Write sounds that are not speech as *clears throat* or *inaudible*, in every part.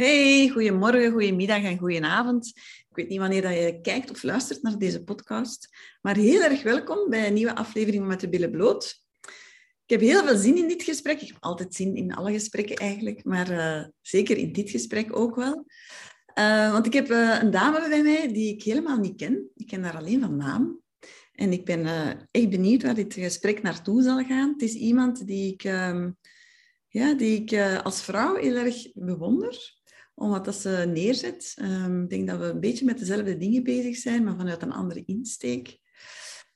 Hey, goedemorgen, goedemiddag en goedenavond. Ik weet niet wanneer dat je kijkt of luistert naar deze podcast, maar heel erg welkom bij een nieuwe aflevering Met de Billen Bloot. Ik heb heel veel zin in dit gesprek. Ik heb altijd zin in alle gesprekken eigenlijk, maar uh, zeker in dit gesprek ook wel. Uh, want ik heb uh, een dame bij mij die ik helemaal niet ken. Ik ken haar alleen van naam. En ik ben echt benieuwd waar dit gesprek naartoe zal gaan. Het is iemand die ik, ehm, ja, die ik als vrouw heel erg bewonder om wat dat ze neerzet. Um, ik denk dat we een beetje met dezelfde dingen bezig zijn, maar vanuit een andere insteek.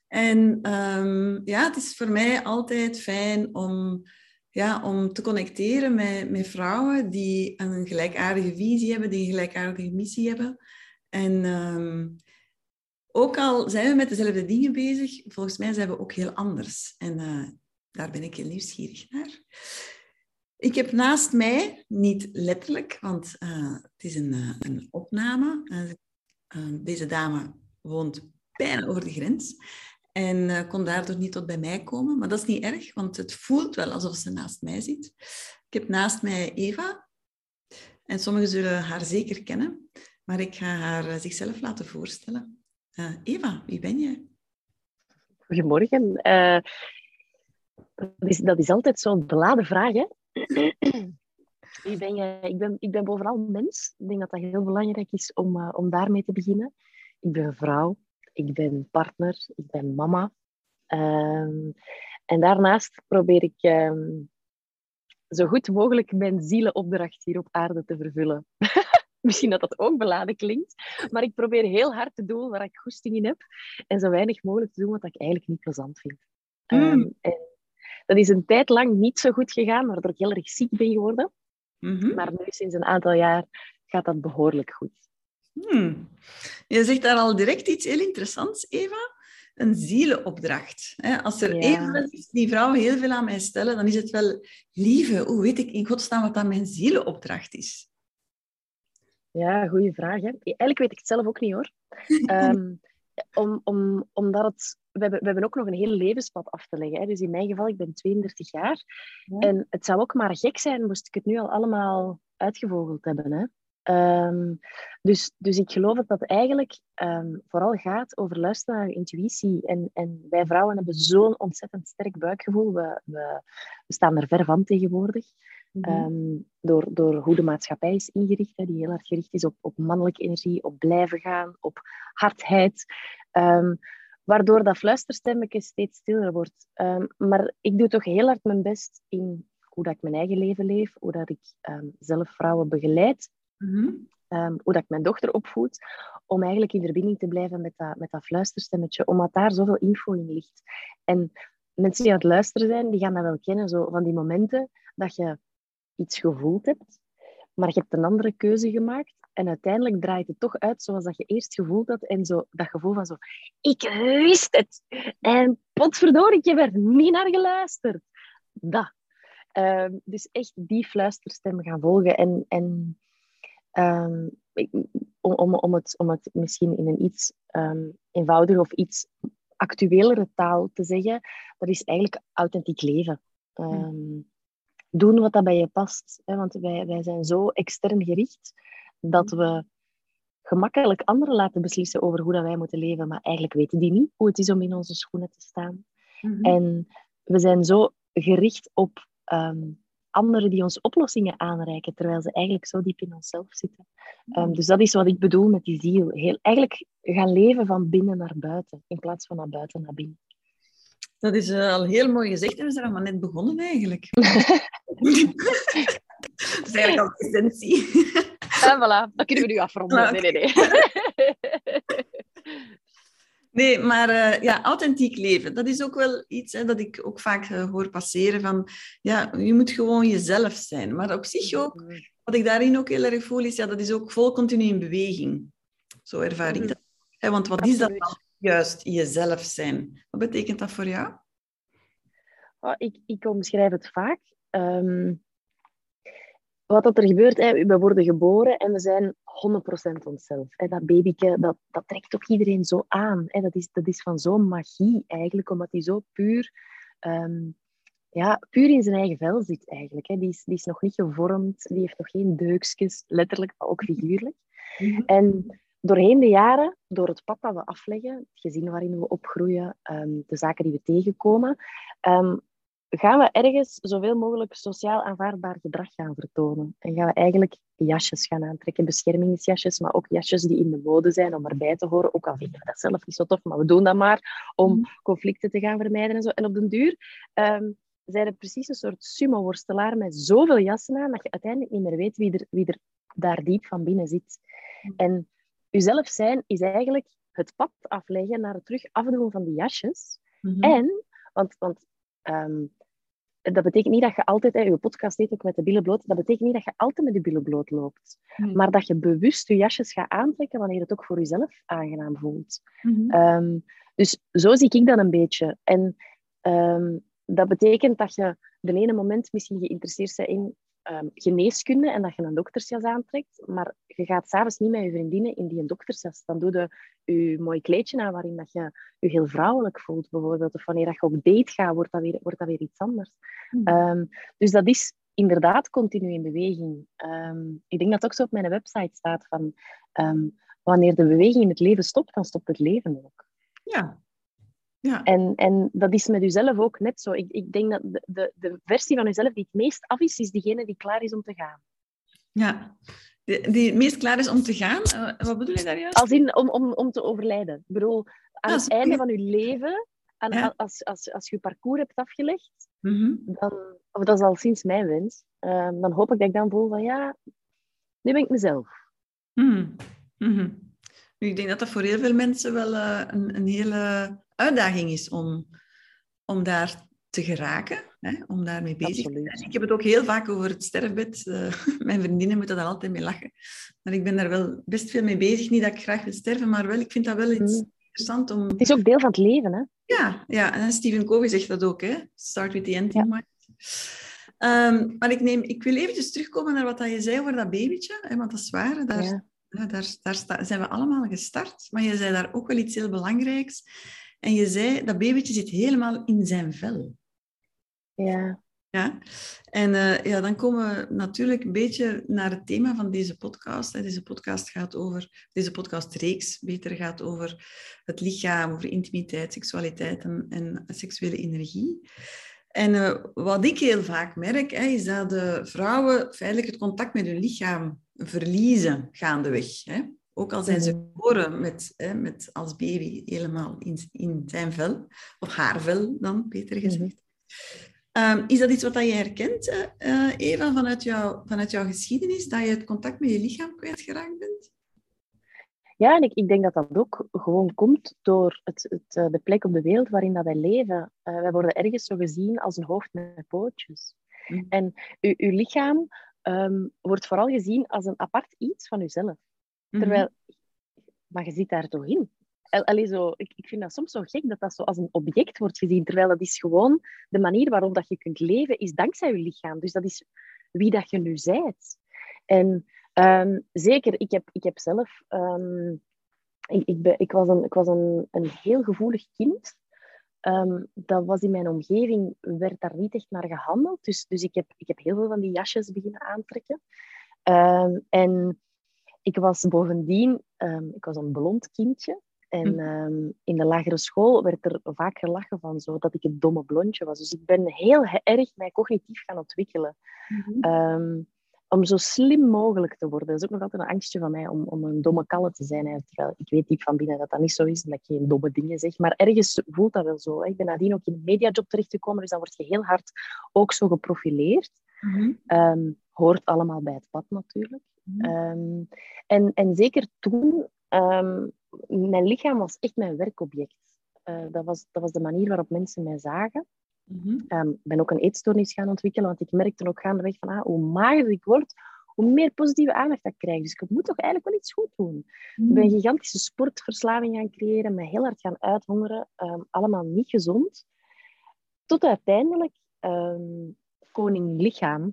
En um, ja, het is voor mij altijd fijn om, ja, om te connecteren met, met vrouwen die een gelijkaardige visie hebben, die een gelijkaardige missie hebben. En um, ook al zijn we met dezelfde dingen bezig, volgens mij zijn we ook heel anders. En uh, daar ben ik heel nieuwsgierig naar. Ik heb naast mij, niet letterlijk, want uh, het is een, uh, een opname. Uh, deze dame woont bijna over de grens en kon daardoor niet tot bij mij komen. Maar dat is niet erg, want het voelt wel alsof ze naast mij zit. Ik heb naast mij Eva en sommigen zullen haar zeker kennen, maar ik ga haar zichzelf laten voorstellen. Eva, wie ben je? Goedemorgen. dat, is, dat is altijd zo'n beladen vraag, hè? Wie ben? Ik ben, ik ben bovenal mens. Ik denk dat dat heel belangrijk is om, uh, om daarmee te beginnen. Ik ben vrouw, ik ben partner, ik ben mama. Um, en daarnaast probeer ik um, zo goed mogelijk mijn zielenopdracht hier op aarde te vervullen. *laughs* Misschien dat dat ook beladen klinkt, maar ik probeer heel hard te doen waar ik goesting in heb en zo weinig mogelijk te doen wat ik eigenlijk niet plezant vind. Mm. Um, en dat is een tijd lang niet zo goed gegaan, waardoor ik heel erg ziek ben geworden. Mm -hmm. Maar nu, sinds een aantal jaar, gaat dat behoorlijk goed. Hmm. Je zegt daar al direct iets heel interessants, Eva. Een zielenopdracht. Als er ja. even die vrouwen heel veel aan mij stellen, dan is het wel, lieve, hoe weet ik in godsnaam wat dat mijn zielenopdracht is? Ja, goede vraag. Hè? Eigenlijk weet ik het zelf ook niet hoor. um, *laughs* om, om, omdat het we hebben, we hebben ook nog een heel levenspad af te leggen. Hè. Dus in mijn geval, ik ben 32 jaar. Ja. En het zou ook maar gek zijn, moest ik het nu al allemaal uitgevogeld hebben. Hè. Um, dus, dus ik geloof dat dat eigenlijk um, vooral gaat over luisteren naar intuïtie. En, en wij vrouwen hebben zo'n ontzettend sterk buikgevoel. We, we, we, staan er ver van tegenwoordig. Mm -hmm. um, door, door hoe de maatschappij is ingericht, hè, die heel erg gericht is op, op mannelijke energie, op blijven gaan, op hardheid waardoor dat fluisterstemmetje steeds stiller wordt. Um, maar ik doe toch heel hard mijn best in hoe dat ik mijn eigen leven leef, hoe dat ik um, zelf vrouwen begeleid, mm -hmm. um, hoe dat ik mijn dochter opvoed, om eigenlijk in verbinding te blijven met dat, met dat fluisterstemmetje, omdat daar zoveel info in ligt. En mensen die aan het luisteren zijn, die gaan dat wel kennen, zo van die momenten dat je iets gevoeld hebt, maar je hebt een andere keuze gemaakt en uiteindelijk draait het toch uit zoals dat je eerst gevoeld had. En zo, dat gevoel van zo, ik wist het. En potverdorie, je werd niet naar geluisterd. Dat. Um, dus echt die fluisterstem gaan volgen. En, en um, om, om, het, om het misschien in een iets um, eenvoudiger of iets actuelere taal te zeggen, dat is eigenlijk authentiek leven. Um, doen wat dat bij je past. Hè? Want wij, wij zijn zo extern gericht dat we gemakkelijk anderen laten beslissen over hoe dat wij moeten leven, maar eigenlijk weten die niet hoe het is om in onze schoenen te staan. Mm -hmm. En we zijn zo gericht op um, anderen die ons oplossingen aanreiken, terwijl ze eigenlijk zo diep in onszelf zitten. Um, dus dat is wat ik bedoel met die ziel. Heel, eigenlijk gaan leven van binnen naar buiten, in plaats van naar buiten naar binnen. Dat is uh, al heel mooi gezegd en we zijn maar net begonnen eigenlijk. *laughs* *laughs* dat is eigenlijk al essentie. *laughs* En voilà, dan kunnen we nu afronden. Nee, nee, nee. *laughs* Nee, maar uh, ja, authentiek leven, dat is ook wel iets hè, dat ik ook vaak uh, hoor passeren van, ja, je moet gewoon jezelf zijn. Maar op zich ook, wat ik daarin ook heel erg voel, is, ja, dat is ook vol continu in beweging. Zo ervaar ik dat. Hè, want wat is dat dan juist, jezelf zijn? Wat betekent dat voor jou? Oh, ik, ik omschrijf het vaak. Um, wat dat er gebeurt, hè, we worden geboren en we zijn 100% onszelf. Hè. Dat babyke, dat, dat trekt ook iedereen zo aan. Hè. Dat, is, dat is van zo'n magie eigenlijk, omdat die zo puur um, ja, puur in zijn eigen vel zit eigenlijk. Hè. Die, is, die is nog niet gevormd, die heeft nog geen deukjes, letterlijk, maar ook figuurlijk. Mhm. En doorheen de jaren, door het pad dat we afleggen, het gezin waarin we opgroeien, ehm, de zaken die we tegenkomen, um, gaan we ergens zoveel mogelijk sociaal aanvaardbaar gedrag gaan vertonen. En gaan we eigenlijk jasjes gaan aantrekken, beschermingsjasjes, maar ook jasjes die in de mode zijn om erbij te horen. Ook al vinden we dat zelf niet zo tof, maar we doen dat maar om mhm. conflicten te gaan vermijden en zo. En op den duur um, zijn er precies een soort sumo-worstelaar met zoveel jassen aan dat je uiteindelijk niet meer weet wie er, wie er daar diep van binnen zit. Mhm. En jezelf zijn is eigenlijk het pad afleggen naar het terug afdoen van die jasjes. Mhm. En, want, want ehm, dat betekent niet dat je altijd, hè, je podcast heet ook met de billen bloot, dat betekent niet dat je altijd met de billen bloot loopt. Mhm. Maar dat je bewust je jasjes gaat aantrekken wanneer het ook voor jezelf aangenaam voelt. Mhm. Ehm, dus zo zie ik dat een beetje. En um, dat betekent dat je de ene moment misschien geïnteresseerd bent in um, geneeskunde en dat je een doktersjas aantrekt, maar je gaat s'avonds niet met je vriendinnen in die doktersjas. Dan doe je je mooi kleedje aan waarin dat je je heel vrouwelijk voelt, bijvoorbeeld. Of wanneer dat je op date gaat, wordt dat weer, wordt dat weer iets anders. Hmm. Ehm, dus dat is inderdaad continu in beweging. Ehm, ik denk dat het ook zo op mijn website staat van wanneer de beweging in het leven stopt, dan stopt het leven ook. Ja, ja. En, en dat is met jezelf ook net zo. Ik, ik denk dat de, de, de versie van jezelf die het meest af is, is diegene die klaar is om te gaan. Ja, die, die het meest klaar is om te gaan. Uh, wat bedoel je daar juist? Als in om, om, om te overlijden. Ik bedoel, aan ah, het einde van je leven, aan, als, als, als je je parcours hebt afgelegd, mm dan, of dat is al sinds mijn wens, uh, dan hoop ik dat ik dan voel van ja, nu ben ik mezelf. Mm -hmm. ik denk dat dat voor heel veel mensen wel uh, een, een hele uitdaging is om, om daar te geraken, hè, om daarmee bezig te zijn. Ik heb het ook heel vaak over het sterfbed. Uh, *laughs* mijn vriendinnen moeten daar altijd mee lachen. Maar ik ben daar wel best veel mee bezig. Niet dat ik graag wil sterven, maar wel, ik vind dat wel iets mm. interessant om... Het is ook deel van het leven, hè? Ja, ja. en Stephen Covey zegt dat ook, hè. Start with the end in mind. Um, maar ik, neem, ik wil eventjes terugkomen naar wat je zei over dat babytje, hè, want dat is waar. Daar, ja. daar, daar zijn we allemaal gestart. Maar je zei daar ook wel iets heel belangrijks. En je zei, dat babytje zit helemaal in zijn vel. Ja. Ja, en uh, ja, dan komen we natuurlijk een beetje naar het thema van deze podcast. Deze podcast gaat over, deze podcastreeks beter gaat over het lichaam, over intimiteit, seksualiteit en, en seksuele energie. En uh, wat ik heel vaak merk, hè, is dat de vrouwen feitelijk het contact met hun lichaam verliezen gaandeweg. Hè. Ook al zijn ze mm. geboren met, hè, met als baby helemaal in, in zijn vel, of haar vel dan, beter mm-hmm. gezegd. Um, is dat iets wat je herkent, uh, Eva, vanuit, jou, vanuit jouw geschiedenis, dat je het contact met je lichaam kwijtgeraakt bent? Ja, en ik, ik denk dat dat ook gewoon komt door het, het, uh, de plek op de wereld waarin dat wij leven. Uh, wij worden ergens zo gezien als een hoofd met pootjes. Mm. En uw, uw lichaam um, wordt vooral gezien als een apart iets van uzelf. Terwijl, mhm. maar je zit daar toch in. Allee, zo, ik, ik vind dat soms zo gek dat dat zo als een object wordt gezien, terwijl dat is gewoon de manier waarop dat je kunt leven, is dankzij je lichaam. Dus dat is wie dat je nu bent. En um, zeker, ik heb, ik heb zelf... Um, ik, ik, ben, ik, was, een, ik was een, een heel gevoelig kind. Um, dat was in mijn omgeving, werd daar niet echt naar gehandeld. Dus, dus ik, heb, ik heb heel veel van die jasjes beginnen aantrekken. En ik was bovendien, um, ik was een blond kindje. En hm. ehm, in de lagere school werd er vaak gelachen van zo, dat ik een domme blondje was. Dus ik ben heel erg mij cognitief gaan ontwikkelen. Mhm. Ehm, om zo slim mogelijk te worden. Dat is ook nog altijd een angstje van mij om, om een domme kalle te zijn. Terwijl ik weet diep van binnen dat dat niet zo is en dat ik geen domme dingen zeg. Maar ergens voelt dat wel zo. Hè. Ik ben nadien ook in een mediajob terechtgekomen, dus dan word je heel hard ook zo geprofileerd. Mm hoort allemaal bij het pad natuurlijk. Mhm. Ehm, en, en zeker toen, um, mijn lichaam was echt mijn werkobject. Uh, dat, was, dat was de manier waarop mensen mij zagen. Mhm. Ehm, ik ben ook een eetstoornis gaan ontwikkelen, want ik merkte ook gaandeweg van ah, hoe mager ik word, hoe meer positieve aandacht ik krijg. Dus ik moet toch eigenlijk wel iets goed doen. Ik ben een mhm. gigantische sportverslaving gaan creëren, me heel hard gaan uithongeren. allemaal niet gezond. Tot uiteindelijk koning lichaam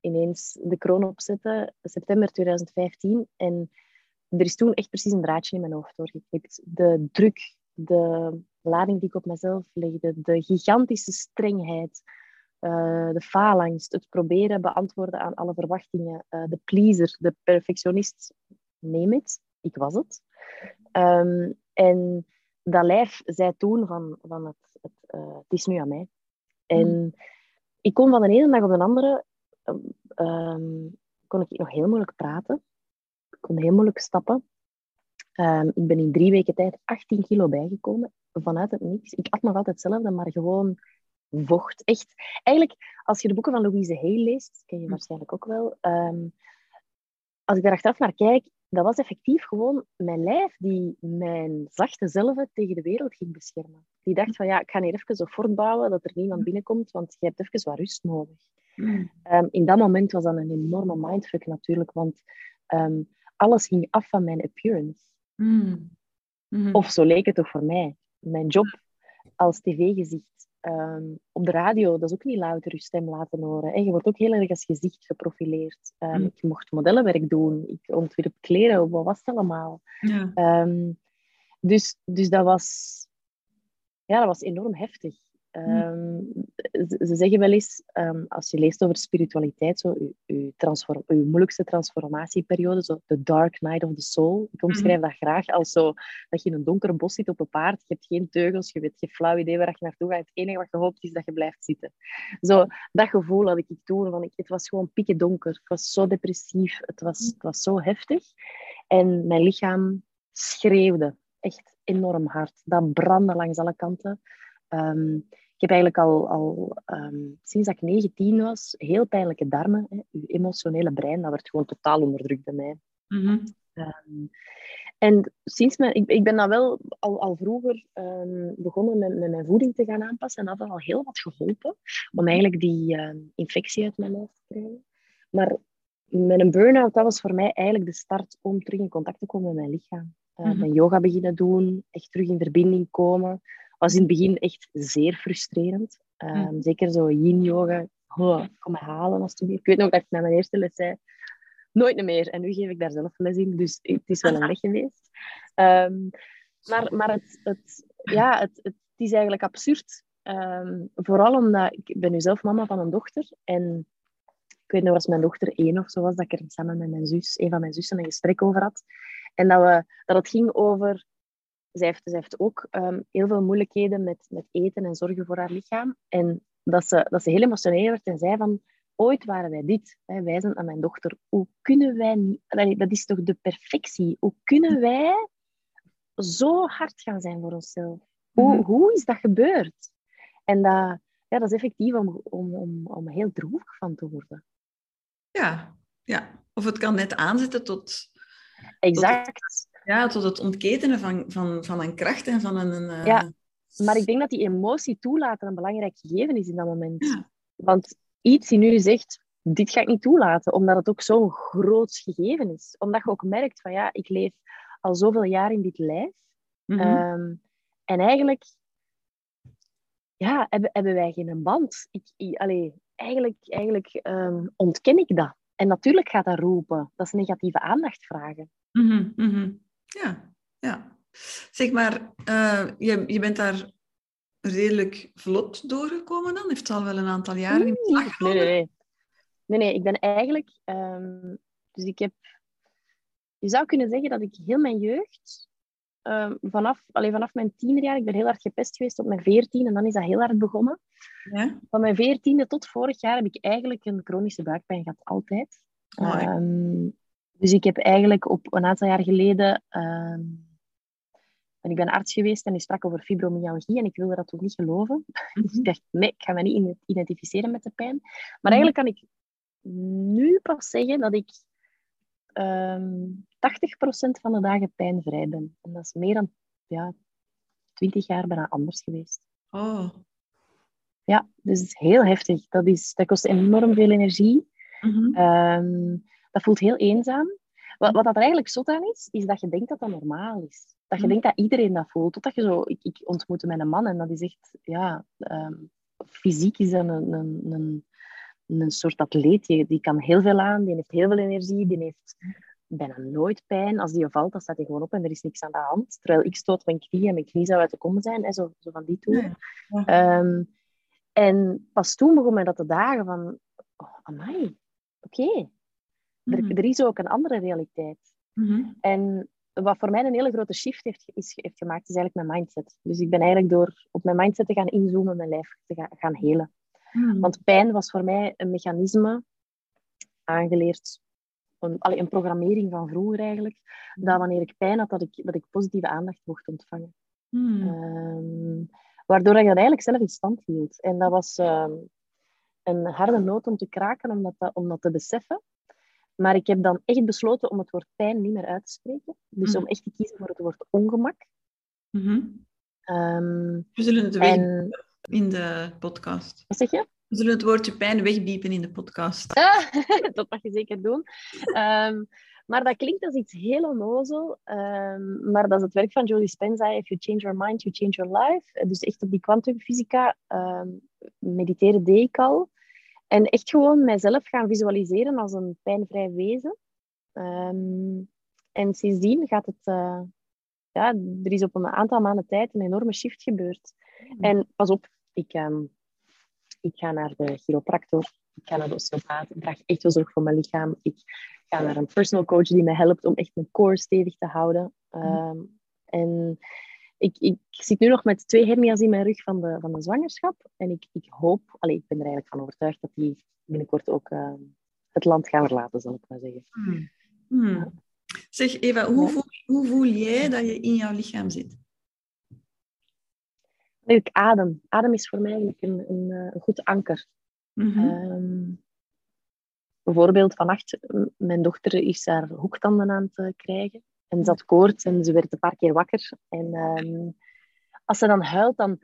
ineens de kroon opzetten, september 2015. En er is toen echt precies een draadje in mijn hoofd doorgeknipt. De druk, de, lading die ik op mezelf legde, de gigantische strengheid, uh, de faalangst, het proberen beantwoorden aan alle verwachtingen, uh, de pleaser, de perfectionist, neem het, ik was het. Um, en dat lijf zei toen van, van het, het, uh, het is nu aan mij. En mm. ik kon van de ene dag op de andere, um, kon ik nog heel moeilijk praten. Ik kon heel moeilijk stappen. Um, ik ben in drie weken tijd 18 kilo bijgekomen, vanuit het niks. Ik at nog altijd hetzelfde, maar gewoon vocht. Echt, eigenlijk, als je de boeken van Louise Hay leest, ken je hm. waarschijnlijk ook wel. Um, als ik daar achteraf naar kijk, dat was effectief gewoon mijn lijf die mijn zachte zelf tegen de wereld ging beschermen. Die dacht van ja, ik ga hier even zo voortbouwen dat er niemand hm. binnenkomt, want je hebt even wat rust nodig. Mm. Um, in dat moment was dat een enorme mindfuck natuurlijk, want um, alles ging af van mijn appearance. Mm. Mm-hmm. Of zo leek het toch voor mij. Mijn job als tv-gezicht Um, op de radio, dat is ook niet louter je stem laten horen. En je wordt ook heel erg als gezicht geprofileerd. Um, Ik mocht modellenwerk doen, ik ontwierp kleren, wat was het allemaal? Ja. Um, dus, dus dat was, ja, dat was enorm heftig. Um, ze zeggen wel eens, um, als je leest over spiritualiteit, zo, je, transform, uw moeilijkste transformatieperiode, zo the dark night of the soul. Ik omschrijf mhm. dat graag als zo, dat je in een donker bos zit op een paard, je hebt geen teugels, je weet geen flauw idee waar je naartoe gaat. Het enige wat je hoopt is dat je blijft zitten. Zo, dat gevoel had ik toen, van ik, het was gewoon pikken donker. Het was zo depressief, het was, het was zo heftig. En mijn lichaam schreeuwde, echt enorm hard. Dat brandde langs alle kanten. Um, ik heb eigenlijk al, al um, sinds dat ik 19 was, heel pijnlijke darmen. Hè. Je emotionele brein, dat werd gewoon totaal onderdrukt bij mij. Mm -hmm. um, en sinds mijn, ik, ik ben dan wel al, al vroeger um, begonnen met, met mijn voeding te gaan aanpassen. En dat had al heel wat geholpen om eigenlijk die infectie uit mijn lijf te krijgen. Maar met een burn-out, dat was voor mij eigenlijk de start om terug in contact te komen met mijn lichaam. Uh, mm -hmm. Mijn yoga beginnen doen, echt terug in verbinding komen was in het begin echt zeer frustrerend. Um, Zeker zo yin-yoga. Oh, kom me halen alsjeblieft. Ik weet nog dat ik na mijn eerste les zei, nooit meer. En nu geef ik daar zelf les in, dus het is wel een *laughs* weg geweest. Um, maar maar het, het, ja, het, het, is eigenlijk absurd. Um, vooral omdat ik ben nu zelf mama van een dochter. En ik weet nog, als mijn dochter één of zo was, dat ik er samen met mijn zus, een van mijn zussen, een gesprek over had. En dat, we, dat het ging over zij heeft, zij heeft ook um, heel veel moeilijkheden met, met eten en zorgen voor haar lichaam. En dat ze, dat ze heel emotioneel werd en zei van... Ooit waren wij dit. Hè, wijzend aan mijn dochter. Hoe kunnen wij... Dat is toch de perfectie? Hoe kunnen wij zo hard gaan zijn voor onszelf? Hoe, mhm. hoe is dat gebeurd? En dat, ja, dat is effectief om, om, om, om heel droevig van te worden. Ja, ja. Of het kan net aanzetten tot... Exact. Ja, tot het ontketenen van, van, van een kracht en van een... Uh... Ja, maar ik denk dat die emotie toelaten een belangrijk gegeven is in dat moment. Ja. Want iets die nu zegt, dit ga ik niet toelaten, omdat het ook zo'n groot gegeven is. Omdat je ook merkt van, ja, ik leef al zoveel jaar in dit lijf. Mm -hmm. um, en eigenlijk ja, hebben, hebben wij geen band. Ik, ik, allee, eigenlijk eigenlijk um, ontken ik dat. En natuurlijk gaat dat roepen. Dat is negatieve aandacht vragen. Mm -hmm. Ja, ja. Zeg maar, uh, je, je bent daar redelijk vlot doorgekomen dan? Heeft het al wel een aantal jaren in beslag nee, nee, nee, nee. Nee, ik ben eigenlijk... Um, dus ik heb... Je zou kunnen zeggen dat ik heel mijn jeugd... Um, vanaf, alleen vanaf mijn tienerjaar, ik ben heel hard gepest geweest op mijn veertien en dan is dat heel hard begonnen. Ja? Van mijn veertiende tot vorig jaar heb ik eigenlijk een chronische buikpijn gehad, altijd. Oh, um, dus ik heb eigenlijk op een aantal jaar geleden... Uh, ik ben arts geweest en die sprak over fibromyalgie en ik wilde dat toch niet geloven. *laughs* Dus ik dacht, nee, ik ga me niet identificeren met de pijn. Maar eigenlijk kan ik nu pas zeggen dat ik um, ehm, 80% van de dagen pijnvrij ben. En dat is meer dan ja, 20 jaar bijna anders geweest. Oh. Ja, dus het is heel heftig. Dat, is, dat kost enorm veel energie. Mm -hmm. um, dat voelt heel eenzaam. Wat, wat dat er eigenlijk zot aan is, is dat je denkt dat dat normaal is. Dat je mm. denkt dat iedereen dat voelt. Totdat je zo... Ik, ik ontmoette mijn man en dat is echt... Ja, um, fysiek is dat een, een, een, een soort atleet. Die, kan heel veel aan, die heeft heel veel energie, die heeft bijna nooit pijn. Als die valt, dan staat hij gewoon op en er is niks aan de hand. Terwijl ik stoot mijn knie en mijn knie zou uit de kom zijn. Hè, zo, zo van die toeren. Ehm, en pas toen begon mij dat te dagen van... Oh, amai, oké. Er, Mhm. er is ook een andere realiteit. Mhm. En wat voor mij een hele grote shift heeft, is, heeft gemaakt, is eigenlijk mijn mindset. Dus ik ben eigenlijk door op mijn mindset te gaan inzoomen, mijn lijf te gaan, gaan helen. Mhm. Want pijn was voor mij een mechanisme aangeleerd, een, allee, een programmering van vroeger eigenlijk, dat wanneer ik pijn had, dat ik, dat ik positieve aandacht mocht ontvangen. Ehm, waardoor ik dat eigenlijk zelf in stand hield. En dat was ehm, een harde noot om te kraken, om dat, om dat te beseffen. Maar ik heb dan echt besloten om het woord pijn niet meer uit te spreken. Dus Mhm. om echt te kiezen voor het woord ongemak. Mhm. Ehm, We zullen het en in de podcast. wat zeg je? We zullen het woordje pijn wegbiepen in de podcast. Ah, *laughs* dat mag je zeker doen. Ehm, maar dat klinkt als iets heel onnozel. ehm, maar dat is het werk van Joe Dispenza. If you change your mind, you change your life. Dus echt op die kwantumfysica mediteren deed ik al. En echt gewoon mijzelf gaan visualiseren als een pijnvrij wezen. Ehm, en sindsdien gaat het... eh, ja, er is op een aantal maanden tijd een enorme shift gebeurd. En pas op, ik, ehm, ik ga naar de chiropractor, ik ga naar de osteopaat, ik draag echt wel zorg voor mijn lichaam. Ik ga naar een personal coach die me helpt om echt mijn core stevig te houden. Ehm, en ik, ik zit nu nog met twee hernia's in mijn rug van de, van de zwangerschap. En ik, ik hoop, allee, ik ben er eigenlijk van overtuigd dat die binnenkort ook ehm, het land gaan verlaten, zal ik maar zeggen. Hmm. Hmm. Zeg Eva, hoe, Ja. voel, hoe voel jij dat je in jouw lichaam zit? Eigenlijk adem. Adem is voor mij eigenlijk een, een, eh, een goed anker. Mhm. Ehm, bijvoorbeeld vannacht, mijn dochter is haar hoektanden aan het eh, krijgen. En ze had koorts en ze werd een paar keer wakker. En ehm, als ze dan huilt, dan,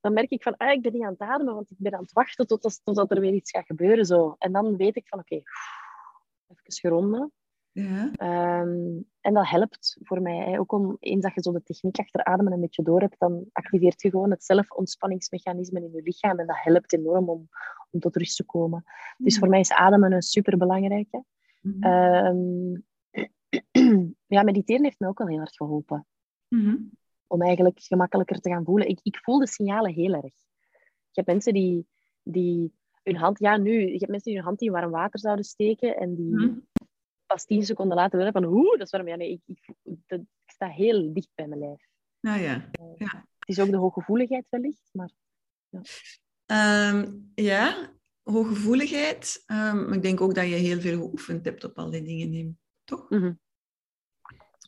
dan merk ik van, ah, ik ben niet aan het ademen, want ik ben aan het wachten tot, totdat er weer iets gaat gebeuren. Zo. En dan weet ik van, oké, even geronden. Ja. Ehm, en dat helpt voor mij. Hè. Ook om, eens dat je zo de techniek achter ademen een beetje door hebt, dan activeert je gewoon het zelfontspanningsmechanisme in je lichaam. En dat helpt enorm om, om tot rust te komen. Dus voor mij is ademen een superbelangrijke. Ehm *clears throat* ja, mediteren heeft me ook wel heel hard geholpen. Mhm. Om eigenlijk gemakkelijker te gaan voelen. Ik, ik voel de signalen heel erg. Je hebt mensen die, die hun hand... Ja, nu. Je hebt mensen die hun hand in warm water zouden steken en die Mhm. pas tien seconden later willen van oeh, dat is warm. Ja, nee, ik, ik, dat, ik sta heel dicht bij mijn lijf. Nou ja. Het is ook de hooggevoeligheid wellicht, maar... Ehm, ja, hooggevoeligheid. Maar ik denk ook dat je heel veel geoefend hebt op al die dingen, toch?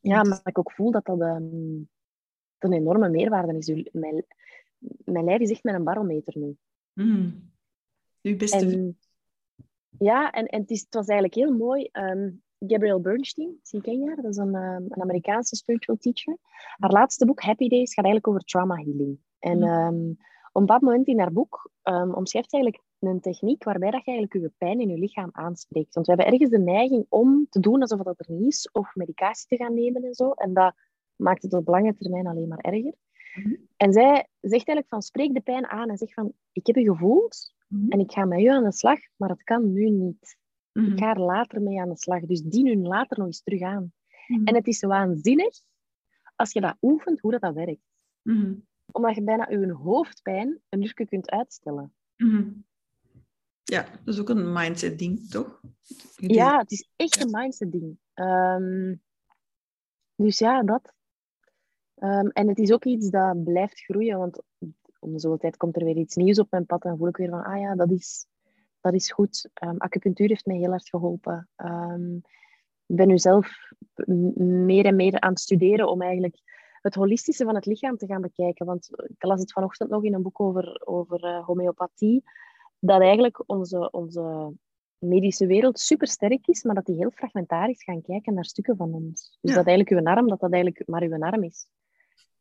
Ja, maar ik ook voel dat dat ehm, een enorme meerwaarde is. Mijn, mijn lijf is echt met een barometer nu. Mhm. Uw beste. En, ja, en, en het, is, het was eigenlijk heel mooi. ehm Gabrielle Bernstein, zie ken je haar? Dat is een, ehm, een Amerikaanse spiritual teacher. Haar laatste boek, Happy Days, gaat eigenlijk over trauma healing. En Mhm. ehm, op dat moment in haar boek omschrijft ze eigenlijk een techniek waarbij dat je eigenlijk je pijn in je lichaam aanspreekt. Want we hebben ergens de neiging om te doen alsof dat er niet is, of medicatie te gaan nemen en zo. En dat maakt het op lange termijn alleen maar erger. Mhm. En zij zegt eigenlijk van, spreek de pijn aan en zeg van, ik heb je gevoeld, Mhm. en ik ga met u aan de slag, maar het kan nu niet. Mhm. Ik ga er later mee aan de slag. Dus dien u later nog eens terug aan. En het is waanzinnig als je dat oefent, hoe dat, dat werkt. Omdat je bijna je hoofdpijn een uurtje kunt uitstellen. Ja, dat is ook een mindset-ding, toch? Ja, het is echt een mindset ding. Ehm, dus ja, dat. Ehm, en het is ook iets dat blijft groeien, want om de zoveel tijd komt er weer iets nieuws op mijn pad en voel ik weer van, ah ja, dat is, dat is goed. Ehm, acupunctuur heeft mij heel hard geholpen. Ik ben nu zelf meer en meer aan het studeren om eigenlijk het holistische van het lichaam te gaan bekijken. Want ik las het vanochtend nog in een boek over, over eh, homeopathie, dat eigenlijk onze, onze medische wereld super sterk is, maar dat die heel fragmentarisch gaan kijken naar stukken van ons. Dus Ja. dat eigenlijk uw arm, dat dat eigenlijk maar uw arm is.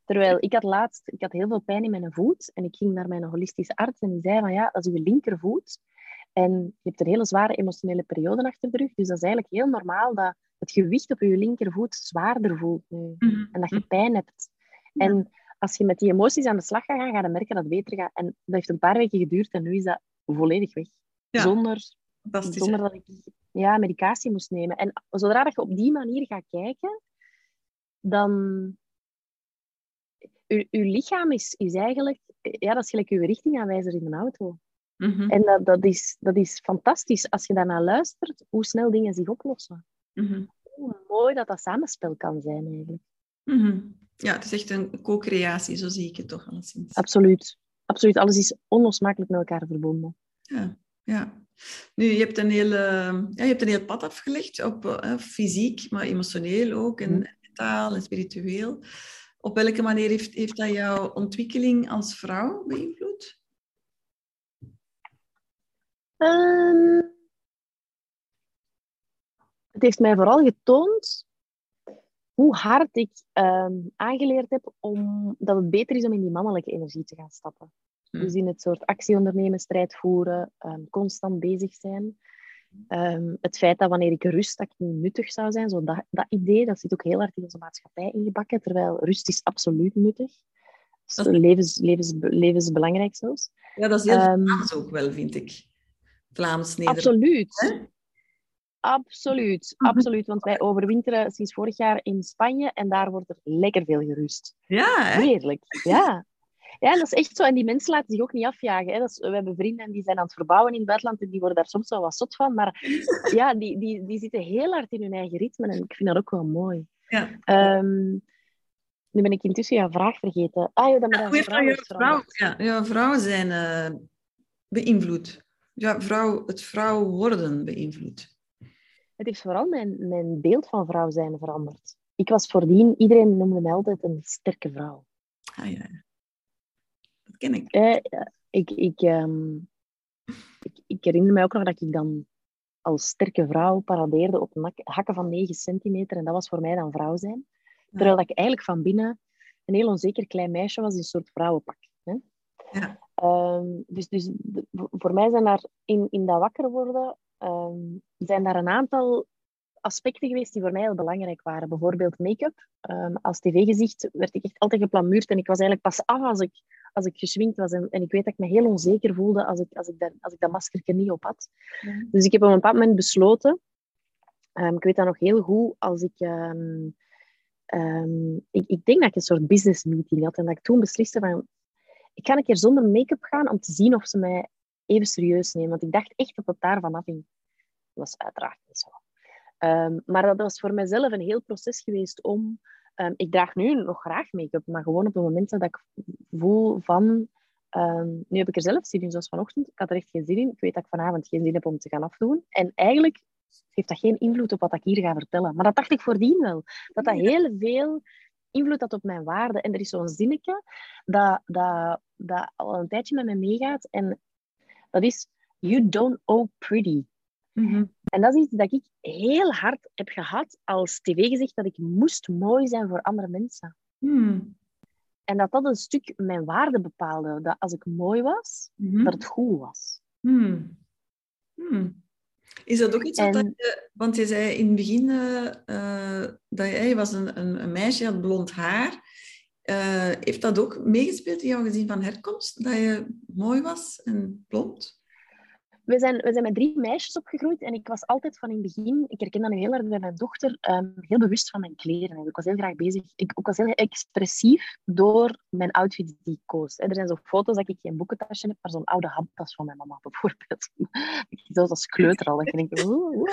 Terwijl ik had laatst, ik had heel veel pijn in mijn voet en ik ging naar mijn holistische arts en die zei van ja, dat is uw linkervoet en je hebt een hele zware emotionele periode achter de rug, dus dat is eigenlijk heel normaal dat het gewicht op je linkervoet zwaarder voelt nu Mhm. en dat je pijn hebt. Ja. En als je met die emoties aan de slag gaat gaan, ga je merken dat het beter gaat. En dat heeft een paar weken geduurd en nu is dat volledig weg. Ja. Zonder, zonder dat ik ja, medicatie moest nemen. En zodra dat je op die manier gaat kijken, dan... Je, je lichaam is, is eigenlijk... Ja, dat is gelijk je richtingaanwijzer in een auto. Mhm. En dat, dat, is, dat is fantastisch als je daarnaar luistert, hoe snel dingen zich oplossen. Mhm. Hoe mooi dat dat samenspel kan zijn, eigenlijk. Mhm. Ja, het is echt een co-creatie, zo zie ik het toch alleszins. Absoluut. Absoluut. Alles is onlosmakelijk met elkaar verbonden. Ja, ja. Nu, je hebt een heel, ja, je hebt een heel pad afgelegd, op eh, fysiek, maar emotioneel ook, en Mhm. mentaal en spiritueel. Op welke manier heeft, heeft dat jouw ontwikkeling als vrouw beïnvloed? Ehm, het heeft mij vooral getoond hoe hard ik ehm, aangeleerd heb om, dat het beter is om in die mannelijke energie te gaan stappen. Hm. Dus in het soort actie ondernemen, strijd voeren, ehm, constant bezig zijn. Ehm, het feit dat wanneer ik rust, dat ik niet nuttig zou zijn, zo dat, dat idee, dat zit ook heel hard in onze maatschappij ingebakken, terwijl rust is absoluut nuttig. Dus Dat- levens, levens, levensbelangrijk zelfs. Ja, dat is heel Vlaams ook wel, vind ik. Vlaams-Nederlands. Absoluut. hè? Absoluut, *laughs* Mhm. absoluut. Want wij overwinteren sinds vorig jaar in Spanje en daar wordt er lekker veel gerust. Ja, hè? Heerlijk, ja. Ja, dat is echt zo. En die mensen laten zich ook niet afjagen. Hè. Dat is, we hebben vrienden en die zijn aan het verbouwen in het buitenland en die worden daar soms wel wat zot van. Maar *laughs* ja, die, die, die zitten heel hard in hun eigen ritme en ik vind dat ook wel mooi. ja. Ehm, nu ben ik intussen jouw vraag vergeten. Ah, ja, dat met Hoe een heeft vrouw dat is jouw vrouw, veranderd. ja, vrouwen zijn eh, beïnvloed? Ja, vrouw, het vrouw worden beïnvloed. Het heeft vooral mijn, mijn beeld van vrouw zijn veranderd. Ik was voordien, iedereen noemde mij altijd een sterke vrouw. Ah ja, dat ken ik. Eh, ik, ik, ehm, ik, ik herinner mij ook nog dat ik dan als sterke vrouw paradeerde op hakken van 9 centimeter. En dat was voor mij dan vrouw zijn. Terwijl ik eigenlijk van binnen een heel onzeker klein meisje was in een soort vrouwenpak. Hè? Ja. Ehm, dus dus de- voor mij zijn daar in, in dat wakker worden, ehm, zijn daar een aantal aspecten geweest die voor mij heel belangrijk waren. Bijvoorbeeld make-up. Ehm, als tv-gezicht werd ik echt altijd geplamuurd en ik was eigenlijk pas af als ik, als ik geschminkt was. En, en ik weet dat ik me heel onzeker voelde als ik, als ik, dat, als ik dat maskertje niet op had. Dus ik heb op een bepaald moment besloten, ehm, ik weet dat nog heel goed, als ik, ik... Ik denk dat ik een soort business meeting had en dat ik toen besliste van, ik ga een keer zonder make-up gaan om te zien of ze mij even serieus nemen. Want ik dacht echt dat het daarvan afhing. Dat was uiteraard niet zo. Ehm, maar dat was voor mezelf een heel proces geweest om... ehm, ik draag nu nog graag make-up, maar gewoon op de momenten dat ik voel van... ehm, nu heb ik er zelf zin in, zoals vanochtend. Ik had er echt geen zin in. Ik weet dat ik vanavond geen zin heb om te gaan afdoen. En eigenlijk heeft dat geen invloed op wat ik hier ga vertellen. Maar dat dacht ik voordien wel. Dat dat heel veel invloed had op mijn waarde. En er is zo'n zinnetje dat, dat, dat al een tijdje met me meegaat. En dat is... You don't owe pretty. Mhm. En dat is iets dat ik heel hard heb gehad als tv-gezicht, dat ik moest mooi zijn voor andere mensen. Hmm. En dat dat een stuk mijn waarde bepaalde. Dat als ik mooi was, Mhm. dat het goed was. Hmm. Hmm. Is dat ook iets wat En- je... Want je zei in het begin eh, eh, dat je, je was een, een, een meisje, je had blond haar. Eh, heeft dat ook meegespeeld in jouw gezin van herkomst? Dat je mooi was en blond? We zijn, we zijn met drie meisjes opgegroeid en ik was altijd van in het begin, ik herken dat nu heel erg bij mijn dochter, ehm, heel bewust van mijn kleren. Ik was heel graag bezig. Ik, ik was heel expressief door mijn outfits die ik koos. Er zijn zo foto's dat ik geen boekentasje heb, maar zo'n oude handtas van mijn mama bijvoorbeeld. *laughs* ik zelfs als kleuter al, dat ik denk, oeh, oeh.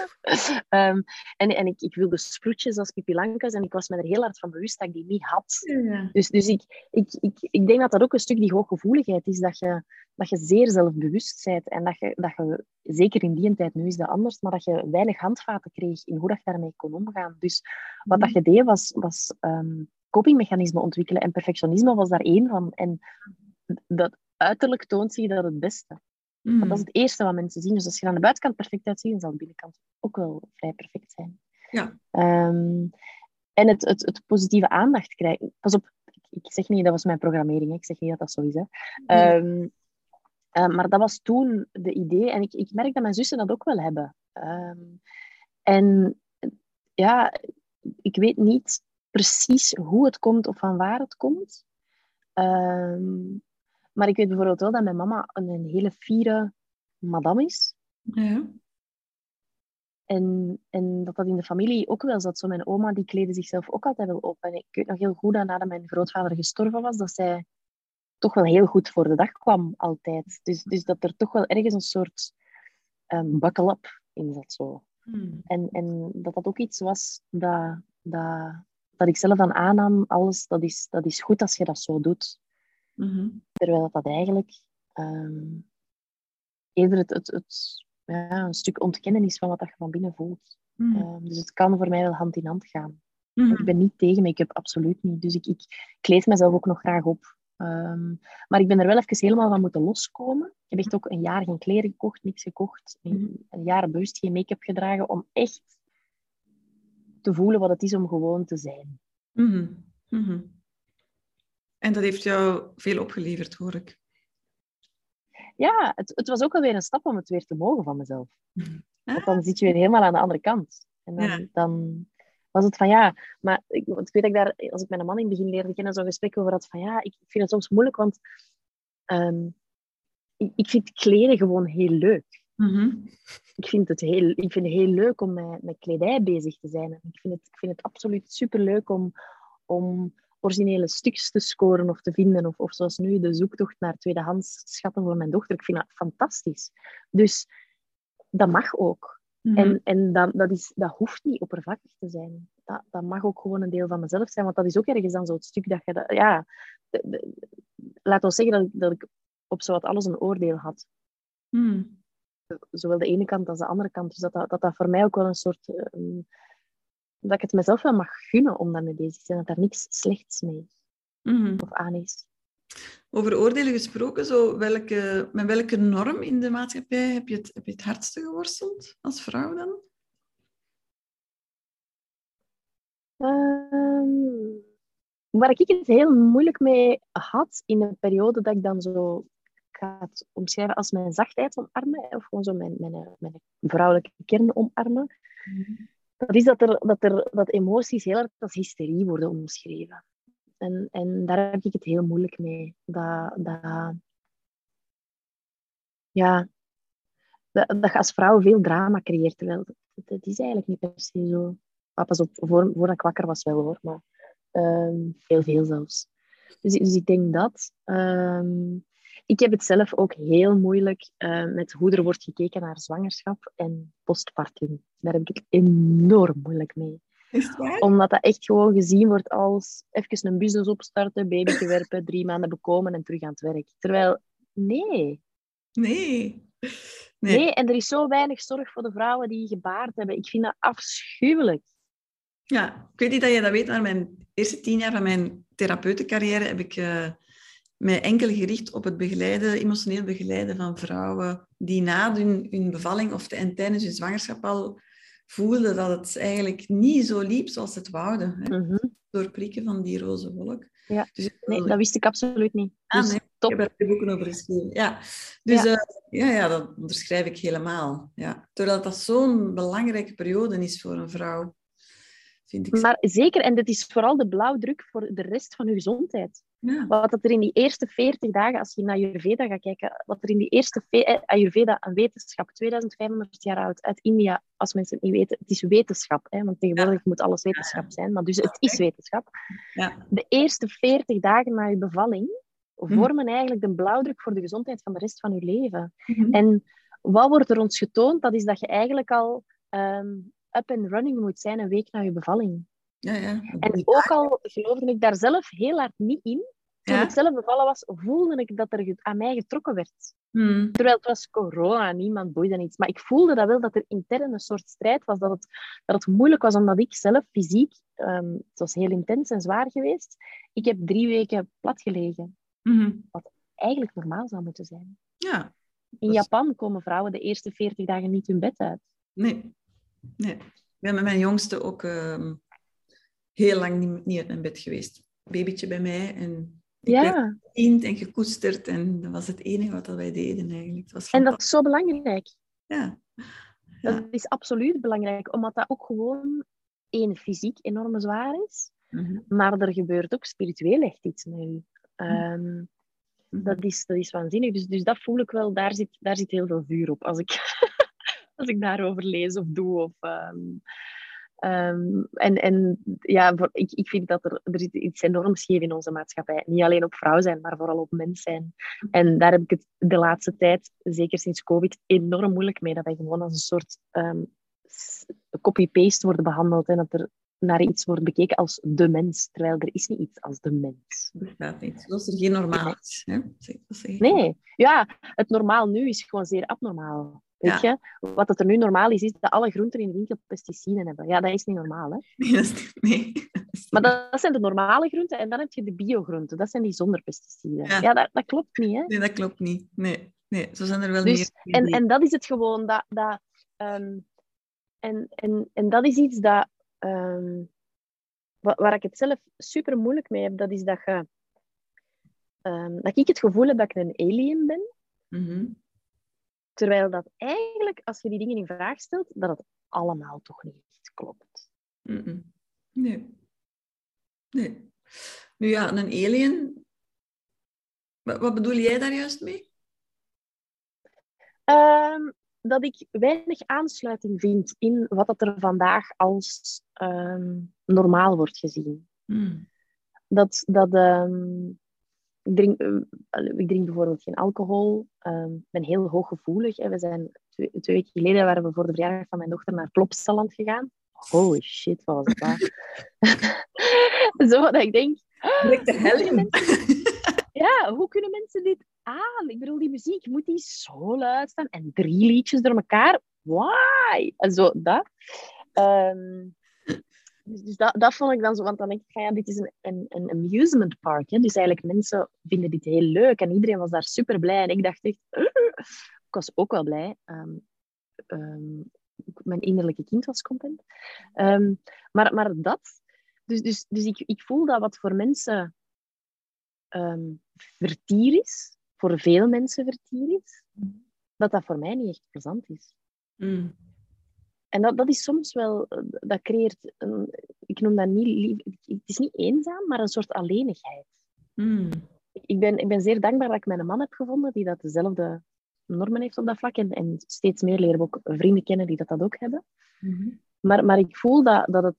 Ehm, en, en ik, ik wilde sproetjes als Pippi Langkous en ik was me er heel hard van bewust dat ik die niet had. Ja. Dus, dus ik, ik, ik, ik denk dat dat ook een stuk die hooggevoeligheid is, dat je, dat je zeer zelfbewust bent en dat je, dat je, zeker in die tijd, nu is dat anders, maar dat je weinig handvaten kreeg in hoe dat je daarmee kon omgaan. Dus wat dat je deed, was, was ehm, copingmechanismen ontwikkelen en perfectionisme was daar één van. En dat uiterlijk toont zich dat het beste. Want dat is het eerste wat mensen zien. Dus als je aan de buitenkant perfect uitziet, dan zal de binnenkant ook wel vrij perfect zijn. Ja. Ehm, en het, het, het positieve aandacht krijgen. Pas op, ik, ik zeg niet, dat was mijn programmering. Hè. Ik zeg niet dat dat zo is. Hè. Ehm, eh, maar dat was toen de idee. En ik, ik merk dat mijn zussen dat ook wel hebben. Ehm, en ja, ik weet niet precies hoe het komt of van waar het komt. Ehm, maar ik weet bijvoorbeeld wel dat mijn mama een, een hele fiere madame is. Ja. En, en dat dat in de familie ook wel zat. Zo mijn oma die kleedde zichzelf ook altijd wel op. En ik weet nog heel goed dat nadat mijn grootvader gestorven was, dat zij toch wel heel goed voor de dag kwam, altijd. Dus, dus dat er toch wel ergens een soort um, buckle-up in zat. Zo. Hmm. En, en dat dat ook iets was dat, dat, dat ik zelf dan aannam, alles, dat is, dat is goed als je dat zo doet. Mm Terwijl dat eigenlijk um, eerder het, het, het, ja, een stuk ontkennen is van wat je van binnen voelt. Mm. Um, dus het kan voor mij wel hand in hand gaan. Mm. Ik ben niet tegen make-up, absoluut niet. Dus ik, ik kleed mezelf ook nog graag op. Um, maar ik ben er wel even helemaal van moeten loskomen. Ik heb echt ook een jaar geen kleren gekocht, niks gekocht. Een, een jaar bewust geen make-up gedragen om echt te voelen wat het is om gewoon te zijn. Mm -hmm. En dat heeft jou veel opgeleverd, hoor ik. Ja, het, het was ook alweer een stap om het weer te mogen van mezelf. Want dan zit je weer helemaal aan de andere kant. En dan, dan was het van ja, maar ik, want ik weet dat ik daar, als ik mijn man in het begin leerde kennen, zo'n gesprek over had van ja, ik, ik vind het soms moeilijk, want um, ik, ik vind kleden gewoon heel leuk. Mm ik, vind het heel, ik vind het heel leuk om met, met kledij bezig te zijn. Ik vind het, ik vind het absoluut superleuk om, om originele stukjes te scoren of te vinden. Of, of zoals nu de zoektocht naar tweedehands schatten voor mijn dochter. Ik vind dat fantastisch. Dus dat mag ook. Mhm. En, en dat, dat, is, dat hoeft niet oppervlakkig te zijn. Dat, dat mag ook gewoon een deel van mezelf zijn. Want dat is ook ergens dan zo'n stuk dat je... Dat, ja, laat ons zeggen dat ik, dat ik op zowat alles een oordeel had. Mm. Zowel de ene kant als de andere kant. Dus dat dat, dat, dat voor mij ook wel een soort... Um, dat ik het mezelf wel mag gunnen om daarmee bezig te zijn. Dat daar niks slechts mee mm. of aan is. Over oordelen gesproken, zo welke, met welke norm in de maatschappij heb je het, heb je het hardste geworsteld als vrouw dan? Um, waar ik het heel moeilijk mee had in een periode dat ik dan zo ga het omschrijven als mijn zachtheid omarmen, of gewoon zo mijn, mijn, mijn vrouwelijke kern omarmen. Mhm. Dat is dat, er, dat, er, dat emoties heel erg als hysterie worden omschreven. En, en daar heb ik het heel moeilijk mee. Dat, dat, ja, dat, dat je als vrouw veel drama creëert. Terwijl dat, is eigenlijk niet per se zo. Ah, pas op, voor, voordat ik wakker was wel hoor. Maar um, heel veel zelfs. Dus, dus ik denk dat. Um, ik heb het zelf ook heel moeilijk uh, met hoe er wordt gekeken naar zwangerschap en postpartum. Daar heb ik het enorm moeilijk mee omdat dat echt gewoon gezien wordt als even een business opstarten, baby werpen, drie maanden bekomen en terug aan het werk. Terwijl, nee. Nee. Nee. nee. en er is zo weinig zorg voor de vrouwen die gebaard hebben. Ik vind dat afschuwelijk. Ja, ik weet niet dat je dat weet, maar mijn eerste tien jaar van mijn therapeutencarrière heb ik uh, mij enkel gericht op het begeleiden, emotioneel begeleiden van vrouwen die na hun, hun bevalling of en tijdens hun zwangerschap al voelde dat het eigenlijk niet zo liep zoals het wouden. Hè? Mm -hmm. Door prikken van die roze wolk. Ja. Dus, nee, dat wist ik absoluut niet. Ah, dus, nee. top. Ik heb er boeken over geschreven. Ja, dus ja. Uh, ja, ja, dat onderschrijf ik helemaal. Ja. Terwijl dat zo'n belangrijke periode is voor een vrouw. Vind ik maar zeker, en dit is vooral de blauwdruk voor de rest van je gezondheid. Ja. Wat er in die eerste 40 dagen, als je naar Ayurveda gaat kijken, wat er in die eerste eh, Ayurveda, een wetenschap, 2500 jaar oud, uit India, als mensen het niet weten, het is wetenschap, hè, want tegenwoordig moet alles wetenschap zijn, maar dus het is wetenschap. Ja. De eerste 40 dagen na je bevalling mhm. vormen eigenlijk de blauwdruk voor de gezondheid van de rest van je leven. Mhm. En wat wordt er ons getoond? Dat is dat je eigenlijk al um, up and running moet zijn een week na je bevalling. Ja, ja. En ook al geloofde ik daar zelf heel hard niet in, toen ik zelf bevallen was, voelde ik dat er aan mij getrokken werd. Hmm. Terwijl het was corona, niemand boeide niets. Maar ik voelde dat wel, dat er intern een soort strijd was. Dat het, dat het moeilijk was, omdat ik zelf fysiek... Um, het was heel intens en zwaar geweest. Ik heb drie weken plat gelegen. Hmm. Wat eigenlijk normaal zou moeten zijn. Ja. In Japan komen vrouwen de eerste 40 dagen niet hun bed uit. Nee. nee. Ik ben met mijn jongste ook uh, heel lang niet, niet uit mijn bed geweest. Babytje bij mij en ja. werd en gekoesterd en dat was het enige wat wij deden eigenlijk. Het was en dat is zo belangrijk. Ja. Dat is absoluut belangrijk, omdat dat ook gewoon één fysiek enorm zwaar is, mhm. maar er gebeurt ook spiritueel echt iets met u. Um, dat, is, dat is waanzinnig. Dus, dus dat voel ik wel, daar zit, daar zit heel veel vuur op. Als ik, *laughs* als ik daarover lees of doe. Of, ehm, ehm, en, en ja, voor, ik, ik vind dat er, er iets enorm scheef in onze maatschappij. Niet alleen op vrouw zijn, maar vooral op mens zijn. En daar heb ik het de laatste tijd, zeker sinds COVID, enorm moeilijk mee. Dat wij gewoon als een soort copy-paste worden behandeld. En dat er naar iets wordt bekeken als de mens, terwijl er is niet iets als de mens. Bestaat niet. Zoals er geen normaal is. Hè? Nee, ja, het normaal nu is gewoon zeer abnormaal. Weet je? Wat het er nu normaal is, is dat alle groenten in de winkel pesticiden hebben. Ja, dat is niet normaal, hè? *laughs* Nee, dat is niet, nee. Maar dat, zijn de normale groenten en dan heb je de biogroenten. Dat zijn die zonder pesticiden. Ja, dat, dat, klopt niet, hè? Nee, dat klopt niet. Nee, nee zo zijn er wel dus, meer. En, en dat is het gewoon. Dat, dat, um, en, en, en dat is iets dat um, waar ik het zelf super moeilijk mee heb, dat is dat, je, um, dat ik het gevoel heb dat ik een alien ben. Mm Terwijl dat eigenlijk, als je die dingen in vraag stelt, dat het allemaal toch niet echt klopt. Mm nee. Nee. Nu ja, een alien... Wat bedoel jij daar juist mee? Um, dat ik weinig aansluiting vind in wat dat er vandaag als um, normaal wordt gezien. Hmm. Dat, dat um, ik, drink, uh, ik drink bijvoorbeeld geen alcohol. Um, ik ben heel hooggevoelig. Hè. We zijn twee, twee, weken geleden waren we voor de verjaardag van mijn dochter naar Plopsaland gegaan. Holy shit, wat was dat? *laughs* Zo dat ik denk... Direct de hel in. *laughs* Ja, hoe kunnen mensen dit aan? Ik bedoel, die muziek, moet die zo luid staan? En drie liedjes door elkaar? Why? En zo, dat. Um, dus, dus dat, dat vond ik dan zo, want dan denk ik, ja, dit is een, een, een amusement park. Hè? Dus eigenlijk mensen vinden dit heel leuk en iedereen was daar super blij. En ik dacht echt, ik was ook wel blij. Um, um, mijn innerlijke kind was content. maar, maar dat, dus, dus, dus ik, ik voel dat wat voor mensen vertier is, voor veel mensen vertier is, dat dat voor mij niet echt plezant is. Mm. En dat, dat is soms wel, dat creëert, een, ik noem dat niet, het is niet eenzaam, maar een soort alleenigheid. Mm. Ik, ben, ik ben zeer dankbaar dat ik mijn man heb gevonden die dat dezelfde normen heeft op dat vlak. En, en steeds meer leren we ook vrienden kennen die dat, dat ook hebben. Mm maar, maar ik voel dat, dat het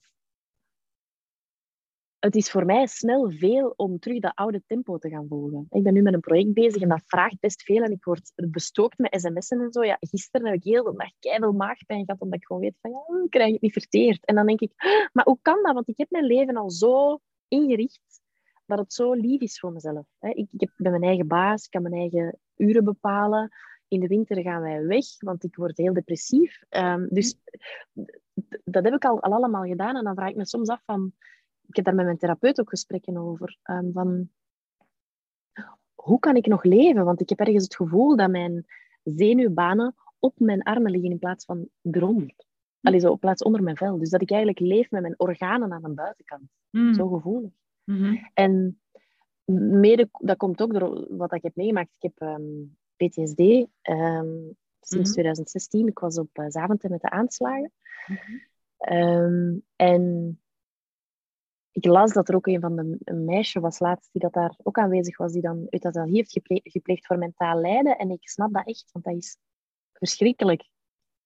het is voor mij snel veel om terug dat oude tempo te gaan volgen. Ik ben nu met een project bezig en dat vraagt best veel en ik word bestookt met sms'en en zo. Ja, gisteren heb ik heel de dag keihard maagpijn gehad, omdat ik gewoon weet van, ja, ik krijg het niet verteerd. En dan denk ik, maar hoe kan dat? Want ik heb mijn leven al zo ingericht dat het zo lief is voor mezelf. Ik, ben mijn eigen baas, ik kan mijn eigen uren bepalen. In de winter gaan wij weg, want ik word heel depressief. Um, dus dat heb ik al allemaal gedaan. En dan vraag ik me soms af van ik heb daar met mijn therapeut ook gesprekken over. Um, van, hoe kan ik nog leven? Want ik heb ergens het gevoel dat mijn zenuwbanen op mijn armen liggen in plaats van eronder. Allee, zo, in plaats onder mijn vel. Dus dat ik eigenlijk leef met mijn organen aan de buitenkant. Mm. Zo gevoelig. Mm-hmm. En mede, dat komt ook door wat ik heb meegemaakt. Ik heb um, PTSD um, sinds Mm-hmm. 2016. Ik was op uh, Zaventem met de aanslagen. Mm-hmm. en ik las dat er ook een van de een meisje was laatst die dat daar ook aanwezig was, die dan euthanasie heeft gepleegd, gepleegd voor mentaal lijden. En ik snap dat echt, want dat is verschrikkelijk.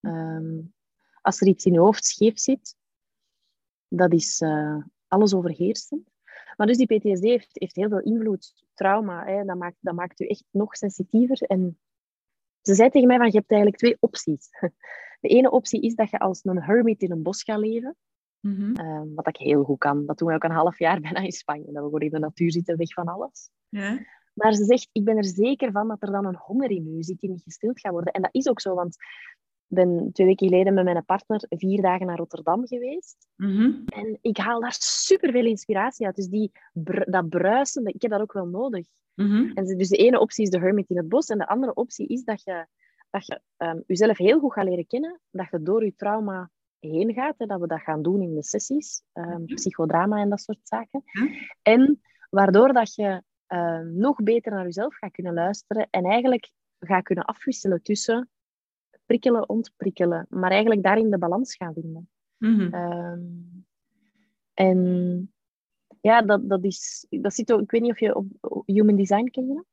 Um, als er iets in je hoofd scheef zit, dat is uh, alles overheersend. Maar dus die PTSD heeft, heeft heel veel invloed, trauma, hè, dat, maakt, dat maakt u echt nog sensitiever. En ze zei tegen mij van, je hebt eigenlijk twee opties. *laughs* De ene optie is dat je als een hermit in een bos gaat leven. Mm-hmm. Um, wat ik heel goed kan. Dat doen we ook een half jaar *laughs* bijna in Spanje. Dat we gewoon in de natuur zitten, weg van alles. Ja. Maar ze zegt, ik ben er zeker van dat er dan een honger in u zit die niet gestild gaat worden. En dat is ook zo, want ik ben twee weken geleden met mijn partner vier dagen naar Rotterdam geweest. Mm-hmm. En ik haal daar superveel inspiratie uit. Dus die, dat bruisende, ik heb dat ook wel nodig. Mm-hmm. En dus de ene optie is de hermit in het bos. En de andere optie is dat je, dat je um, jezelf heel goed gaat leren kennen. Dat je door je trauma heen gaat. Hè, dat we dat gaan doen in de sessies. Um, psychodrama en dat soort zaken. Ja. En waardoor dat je uh, nog beter naar jezelf gaat kunnen luisteren. En eigenlijk gaat kunnen afwisselen tussen prikkelen, ontprikkelen. Maar eigenlijk daarin de balans gaan vinden. Mm-hmm. Um, en ja, dat, dat is... Dat zit ook, ik weet niet of je op Human Design ken je dat?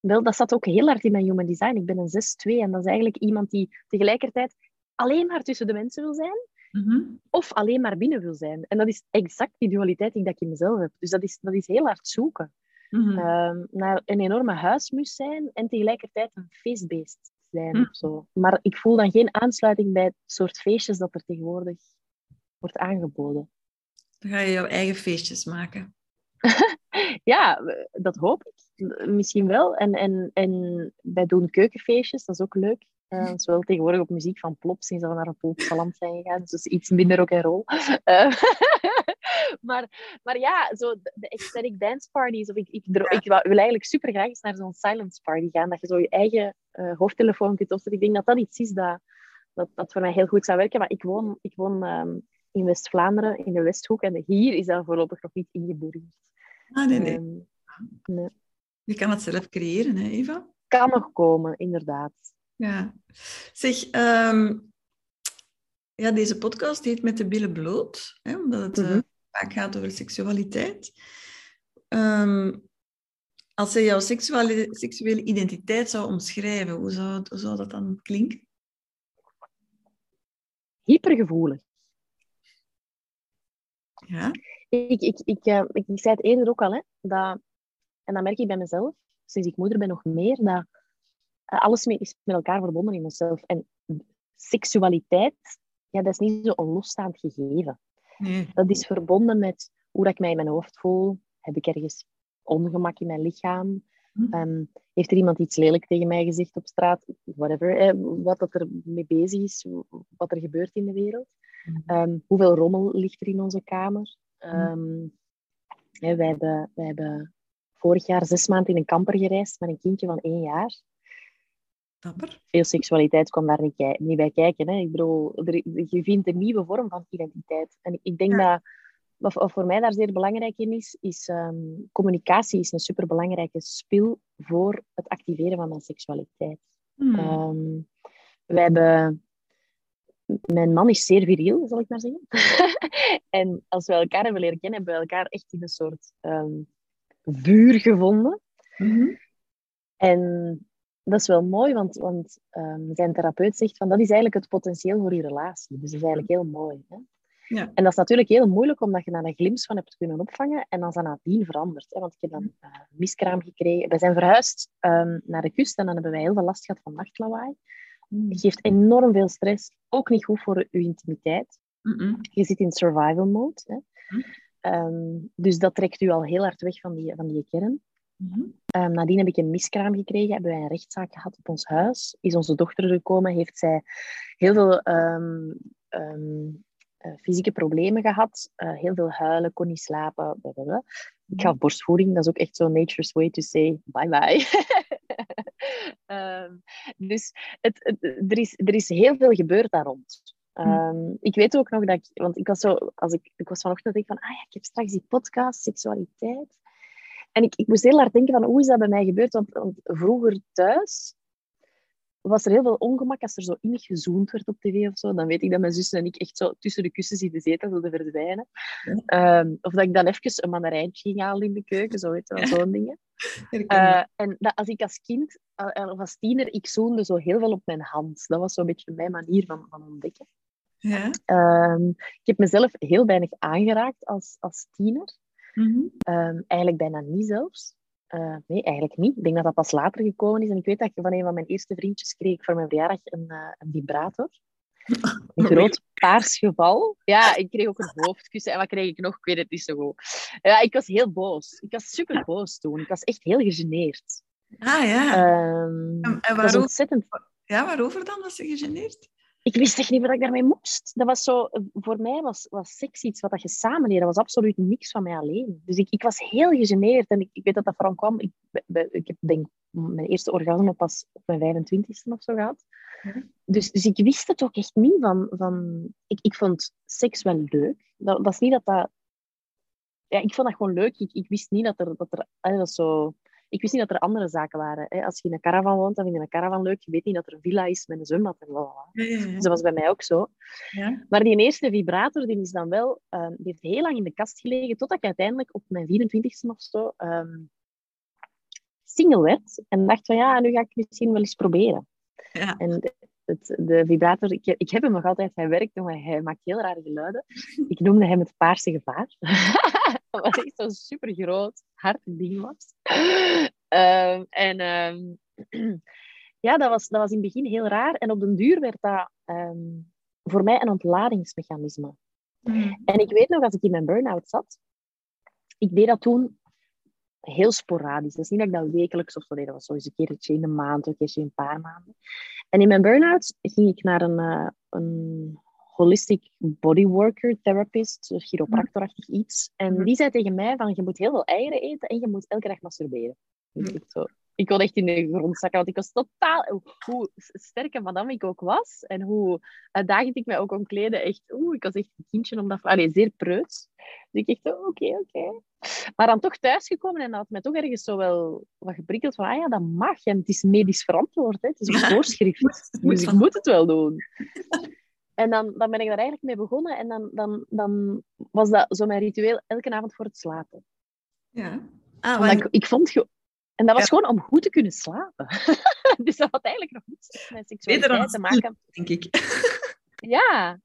Wel, dat zat ook heel hard in mijn human design. Ik ben een 6-2 en dat is eigenlijk iemand die tegelijkertijd alleen maar tussen de mensen wil zijn, Mhm. of alleen maar binnen wil zijn. En dat is exact die dualiteit die ik in mezelf heb. Dus dat is, dat is heel hard zoeken. Mhm. Ehm, naar een enorme huismus zijn en tegelijkertijd een feestbeest zijn. Hm. Of zo. Maar ik voel dan geen aansluiting bij het soort feestjes dat er tegenwoordig wordt aangeboden. Dan ga je jouw eigen feestjes maken. *laughs* Ja, dat hoop ik. Misschien wel. En, en, en wij doen keukenfeestjes, dat is ook leuk. *laughs* Zowel tegenwoordig op muziek van Plop, sinds dat we naar een Plopsaland zijn gegaan. Dus iets minder rock en roll. *laughs* Eh, *laughs* maar, maar ja, zo de, ecstatic dance parties. Of ik, wil eigenlijk super graag eens naar zo'n silence party gaan. Dat je zo je eigen eh, hoofdtelefoon kunt opzetten. Ik denk dat dat iets is dat, dat, dat voor mij heel goed zou werken. Maar ik woon, ik woon ehm, in West-Vlaanderen, in de Westhoek. En hier is dat voorlopig nog niet ingeburgerd. Ah, nee, nee. Ehm, nee. Je kan het zelf creëren, hè, Eva? Kan nog komen, inderdaad. Ja. Zeg, ehm, ja, deze podcast heet Met de billen bloot, hè, omdat het eh, Mhm. vaak gaat over seksualiteit. Ehm, als je jouw seksuele, seksuele identiteit zou omschrijven, hoe zou, het- hoe zou dat dan klinken? Hypergevoelig. Ja. Ik, ik, ik, eh, ik, zei het eerder ook al, hè, dat, en dat merk ik bij mezelf, sinds ik moeder ben nog meer, dat eh, alles mee, is met elkaar verbonden in onszelf. En seksualiteit, ja, dat is niet zo'n losstaand gegeven. Nee. Dat is verbonden met hoe dat ik mij in mijn hoofd voel. Heb ik ergens ongemak in mijn lichaam? Hm. Ehm, heeft er iemand iets lelijk tegen mij gezegd op straat? Whatever. eh, wat dat er mee bezig is, wat er gebeurt in de wereld. Ehm, hoeveel rommel ligt er in onze kamer? Ehm, hè, wij, hebben, wij hebben vorig jaar zes maanden in een kamper gereisd met een kindje van één jaar. Dapper. Veel seksualiteit kwam daar niet, bij kijken. Hè. Ik bedoel, er, je vindt een nieuwe vorm van identiteit. En ik, denk dat wat, wat voor mij daar zeer belangrijk in is, is ehm, communicatie is een superbelangrijke spil voor het activeren van mijn seksualiteit. Hmm. Ehm, wij hebben... Mijn man is zeer viriel, zal ik maar zeggen. *laughs* en als we elkaar hebben leren kennen, hebben we elkaar echt in een soort ehm, vuur gevonden. Mhm. En dat is wel mooi, want, want ehm, zijn therapeut zegt van dat is eigenlijk het potentieel voor je relatie. Dus dat is eigenlijk heel mooi. Hè? Ja. En dat is natuurlijk heel moeilijk, omdat je daar een glimp van hebt kunnen opvangen en als dat nadien verandert. Hè? Want ik heb dan eh, miskraam gekregen. Wij zijn verhuisd ehm, naar de kust en dan hebben wij heel veel last gehad van nachtlawaai. Het geeft enorm veel stress, ook niet goed voor je intimiteit. Je zit in survival mode. Hè? Hm. Ehm, dus dat trekt u al heel hard weg van die, van die kern. Mhm. Ehm, nadien heb ik een miskraam gekregen, hebben wij een rechtszaak gehad op ons huis. Is onze dochter gekomen, heeft zij heel veel ehm, ehm, eh, fysieke problemen gehad. eh, heel veel huilen, kon niet slapen. blablabla. Ik gaf borstvoeding, dat is ook echt zo nature's way to say bye-bye. *laughs* Ehm, dus het, het- er, is, er is heel veel gebeurd daar rond. Ehm, ik weet ook nog dat ik, want ik was zo, als ik, ik was vanochtend denk van, ah ja, ik heb straks die podcast, seksualiteit. En ik, ik moest heel hard denken van, hoe is dat bij mij gebeurd? Want, want vroeger thuis was er heel veel ongemak als er zo innig gezoend werd op tv of zo. Dan weet ik dat mijn zussen en ik echt zo tussen de kussens in de zetel wilden verdwijnen. Ehm, of dat ik dan even een mandarijntje ging halen in de keuken, zo weet je wel, zo'n dingen. *laughs* Eh, en dat, als ik als kind of als tiener, ik zoende zo heel veel op mijn hand. Dat was zo'n beetje mijn manier van, van ontdekken. ja. Ehm, ik heb mezelf heel weinig aangeraakt als, als tiener. Mhm. Ehm, eigenlijk bijna niet zelfs. Eh, nee, eigenlijk niet. Ik denk dat dat pas later gekomen is. En ik weet dat ik van een van mijn eerste vriendjes kreeg ik voor mijn verjaardag een, eh, een vibrator. *laughs* Een groot paars geval. Ja, ik kreeg ook een hoofdkussen. En wat kreeg ik nog? Ik weet het niet zo goed. Ja, ik was heel boos. Ik was super boos toen. Ik was echt heel gegeneerd. Ah ja. Ehm, en waarover, ontzettend... ja, waarover dan was je gegeneerd? Ik wist echt niet wat ik daarmee moest. Dat was zo, voor mij was, was seks iets wat dat je samen deed. Dat was absoluut niks van mij alleen. Dus ik, ik was heel gegeneerd. En ik, ik weet dat dat vooral kwam... Ik, ik heb denk mijn eerste orgasme pas op mijn 25ste of zo gehad. Ja. Dus, dus ik wist het ook echt niet van... van ik, ik vond seks wel leuk. Dat was niet dat dat... Ja, ik vond dat gewoon leuk. Ik, ik wist niet dat er... Dat er dat zo... Ik wist niet dat er andere zaken waren. Hè. Als je in een caravan woont, dan vind je een caravan leuk. Je weet niet dat er een villa is met een zwembad en bla. Ja, ja, ja. Dus dat was bij mij ook zo. Ja. Maar die eerste vibrator, die is dan wel... ehm, die heeft heel lang in de kast gelegen, totdat ik uiteindelijk op mijn 24e of zo... ehm, single werd en dacht van ja, nu ga ik misschien wel eens proberen. Ja. En de, het, de vibrator, ik, ik heb hem nog altijd, hij werkt maar hij maakt heel rare geluiden. Ik noemde hem het paarse gevaar. *laughs* *laughs* Wat echt zo'n super groot, hard ding was. Ehm, en ehm, *clears throat* ja, dat was, dat was in het begin heel raar. En op den duur werd dat ehm, voor mij een ontladingsmechanisme. Mm. En ik weet nog, als ik in mijn burn-out zat, ik deed dat toen heel sporadisch. Dat is niet dat ik dat wekelijks of zo deed. Dat was eens een keertje in de maand, een keertje in een paar maanden. En in mijn burn-out ging ik naar een, uh, een holistic bodyworker therapist, chiropractorachtig iets. En die zei tegen mij van, je moet heel veel eieren eten en je moet elke dag masturberen. Dus ik, zo, ik wilde echt in de grond zakken, want ik was totaal... Hoe sterk en madame ik ook was, en hoe uitdagend ik mij ook kon kleden, echt... Oeh, ik was echt een kindje om dat... Allee, zeer preuts. Dus ik dacht, oké, oké. Okay. Maar dan toch thuisgekomen en dat had mij toch ergens zo wel wat geprikkeld van, ah ja, dat mag. En het is medisch verantwoord, hè. het is een *laughs* voorschrift. dus ik moet het wel doen. En dan, dan ben ik daar eigenlijk mee begonnen. En dan, dan, dan was dat zo mijn ritueel elke avond voor het slapen. Ja. Ah, maar... ik, ik vond... En dat was ja. gewoon om goed te kunnen slapen. *laughs* dus dat had eigenlijk nog niets met seksualiteit te maken. Denk ik. *laughs* ja.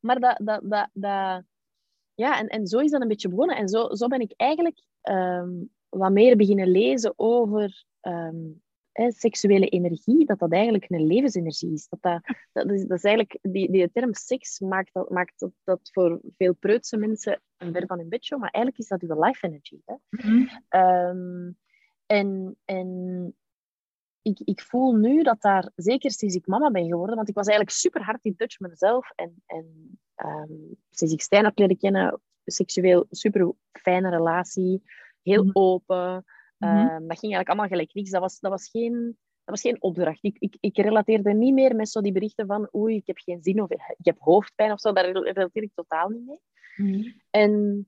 Maar dat... dat, dat, dat ja, en, en zo is dat een beetje begonnen. En zo, zo ben ik eigenlijk um, wat meer beginnen lezen over um, hè, seksuele energie. Dat dat eigenlijk een levensenergie is. Dat, dat, dat, is, dat is eigenlijk... Die, die term seks maakt, dat, maakt dat, dat voor veel preutse mensen een ver van hun bedshow. Maar eigenlijk is dat uw life energy. Hè? Mm -hmm. um, en, en ik, ik voel nu dat daar, zeker sinds ik mama ben geworden, want ik was eigenlijk super hard in touch met mezelf. En, en um, sinds ik Stijn had leren kennen, seksueel super fijne relatie, heel Mhm. open. Mhm. Um, dat ging eigenlijk allemaal gelijk niks. Dat was, dat was, geen, dat was geen opdracht. Ik, ik, ik relateerde niet meer met zo die berichten van oei, ik heb geen zin of ik heb hoofdpijn of zo. Daar relateer ik totaal niet mee. Mhm. En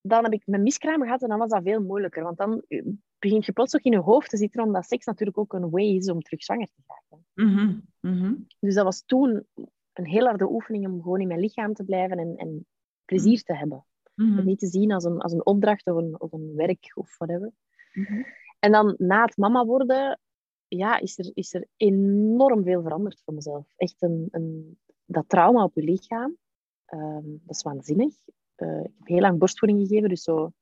dan heb ik mijn miskraam gehad en dan was dat veel moeilijker. Want dan eh, begint je plots ook in je hoofd te zitten, omdat seks natuurlijk ook een way is om terug zwanger te raken. Mhm. Mhm. Dus dat was toen een heel harde oefening om gewoon in mijn lichaam te blijven en, en plezier te hebben. Mhm. Niet te zien als een, als een opdracht of een, of een werk of whatever. Mhm. En dan na het mama worden, ja, is er, is er enorm veel veranderd voor mezelf. Echt een, een, dat trauma op je lichaam, ehm, dat is waanzinnig. Eh, ik heb heel lang borstvoeding gegeven, dus zo...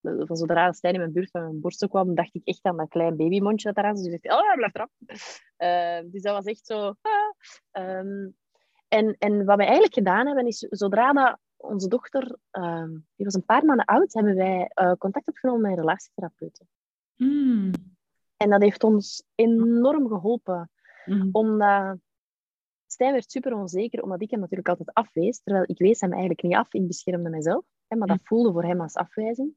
Van zodra Stijn in mijn buurt van mijn borsten kwam, dacht ik echt aan dat klein babymondje dat daar zat. Dus ik dacht, oh blijf eraf. Eh, dus dat was echt zo... ah. Ehm, en, en wat wij eigenlijk gedaan hebben, is zodra dat onze dochter, ehm, die was een paar maanden oud, hebben wij eh, contact opgenomen met een relatietherapeute. Mhm. En dat heeft ons enorm geholpen, Mhm. omdat Stijn werd super onzeker, omdat ik hem natuurlijk altijd afwees, terwijl ik wees hem eigenlijk niet af, ik beschermde mezelf, hè, maar dat voelde voor hem als afwijzing.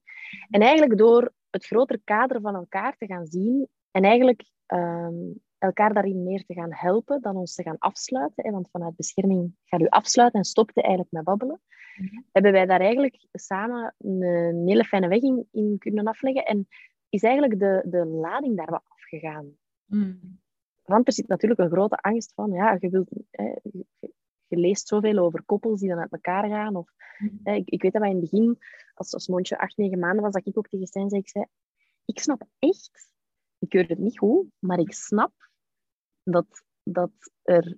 En eigenlijk door het grotere kader van elkaar te gaan zien en eigenlijk ehm, elkaar daarin meer te gaan helpen dan ons te gaan afsluiten, hè, want vanuit bescherming gaat u afsluiten en stopte eigenlijk met babbelen, Mhm. hebben wij daar eigenlijk samen een, hele fijne weg in, in kunnen afleggen en is eigenlijk de, de lading daar wat afgegaan. Mhm. Want er zit natuurlijk een grote angst van, ja, je, wilt, hè, je, leest zoveel over koppels die dan uit elkaar gaan. Of, hè, ik, ik weet dat wij in het begin, als, als Mondje acht, negen maanden was, dat ik ook tegen Stijn zei, ik zei, ik snap echt, ik weet het niet goed, maar ik snap dat, dat, er,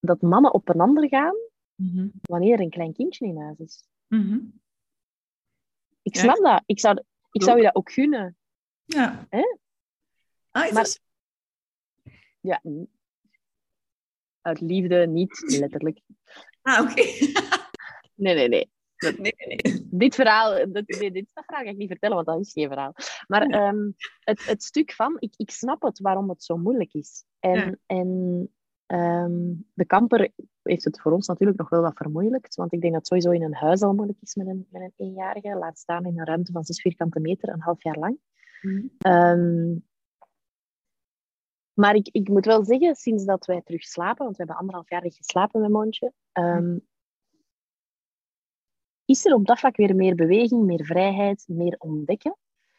dat mannen op een ander gaan Mhm. wanneer er een klein kindje in huis is. Mhm. Ik Ja. snap dat. Ik zou, ik zou je dat ook gunnen. Ja. Hè? Ah, is Maar- dat Ja, uit liefde, niet letterlijk. Ah, oké. *laughs* Nee, nee, nee. nee, nee, nee. Dit verhaal, dat, nee, dit verhaal ga ik niet vertellen, want dat is geen verhaal. Maar Ja. ehm, het, het stuk van, ik, ik snap het waarom het zo moeilijk is. En, Ja. en ehm, de kamper heeft het voor ons natuurlijk nog wel wat vermoeilijkt, want ik denk dat het sowieso in een huis al moeilijk is met een, met een eenjarige, laat staan in een ruimte van zes vierkante meter, een half jaar lang. Mhm. Ehm, maar ik, ik moet wel zeggen, sinds dat wij terug slapen, want we hebben anderhalf jaar niet geslapen met Mondje, is er op dat vlak weer meer beweging, meer vrijheid, meer ontdekken.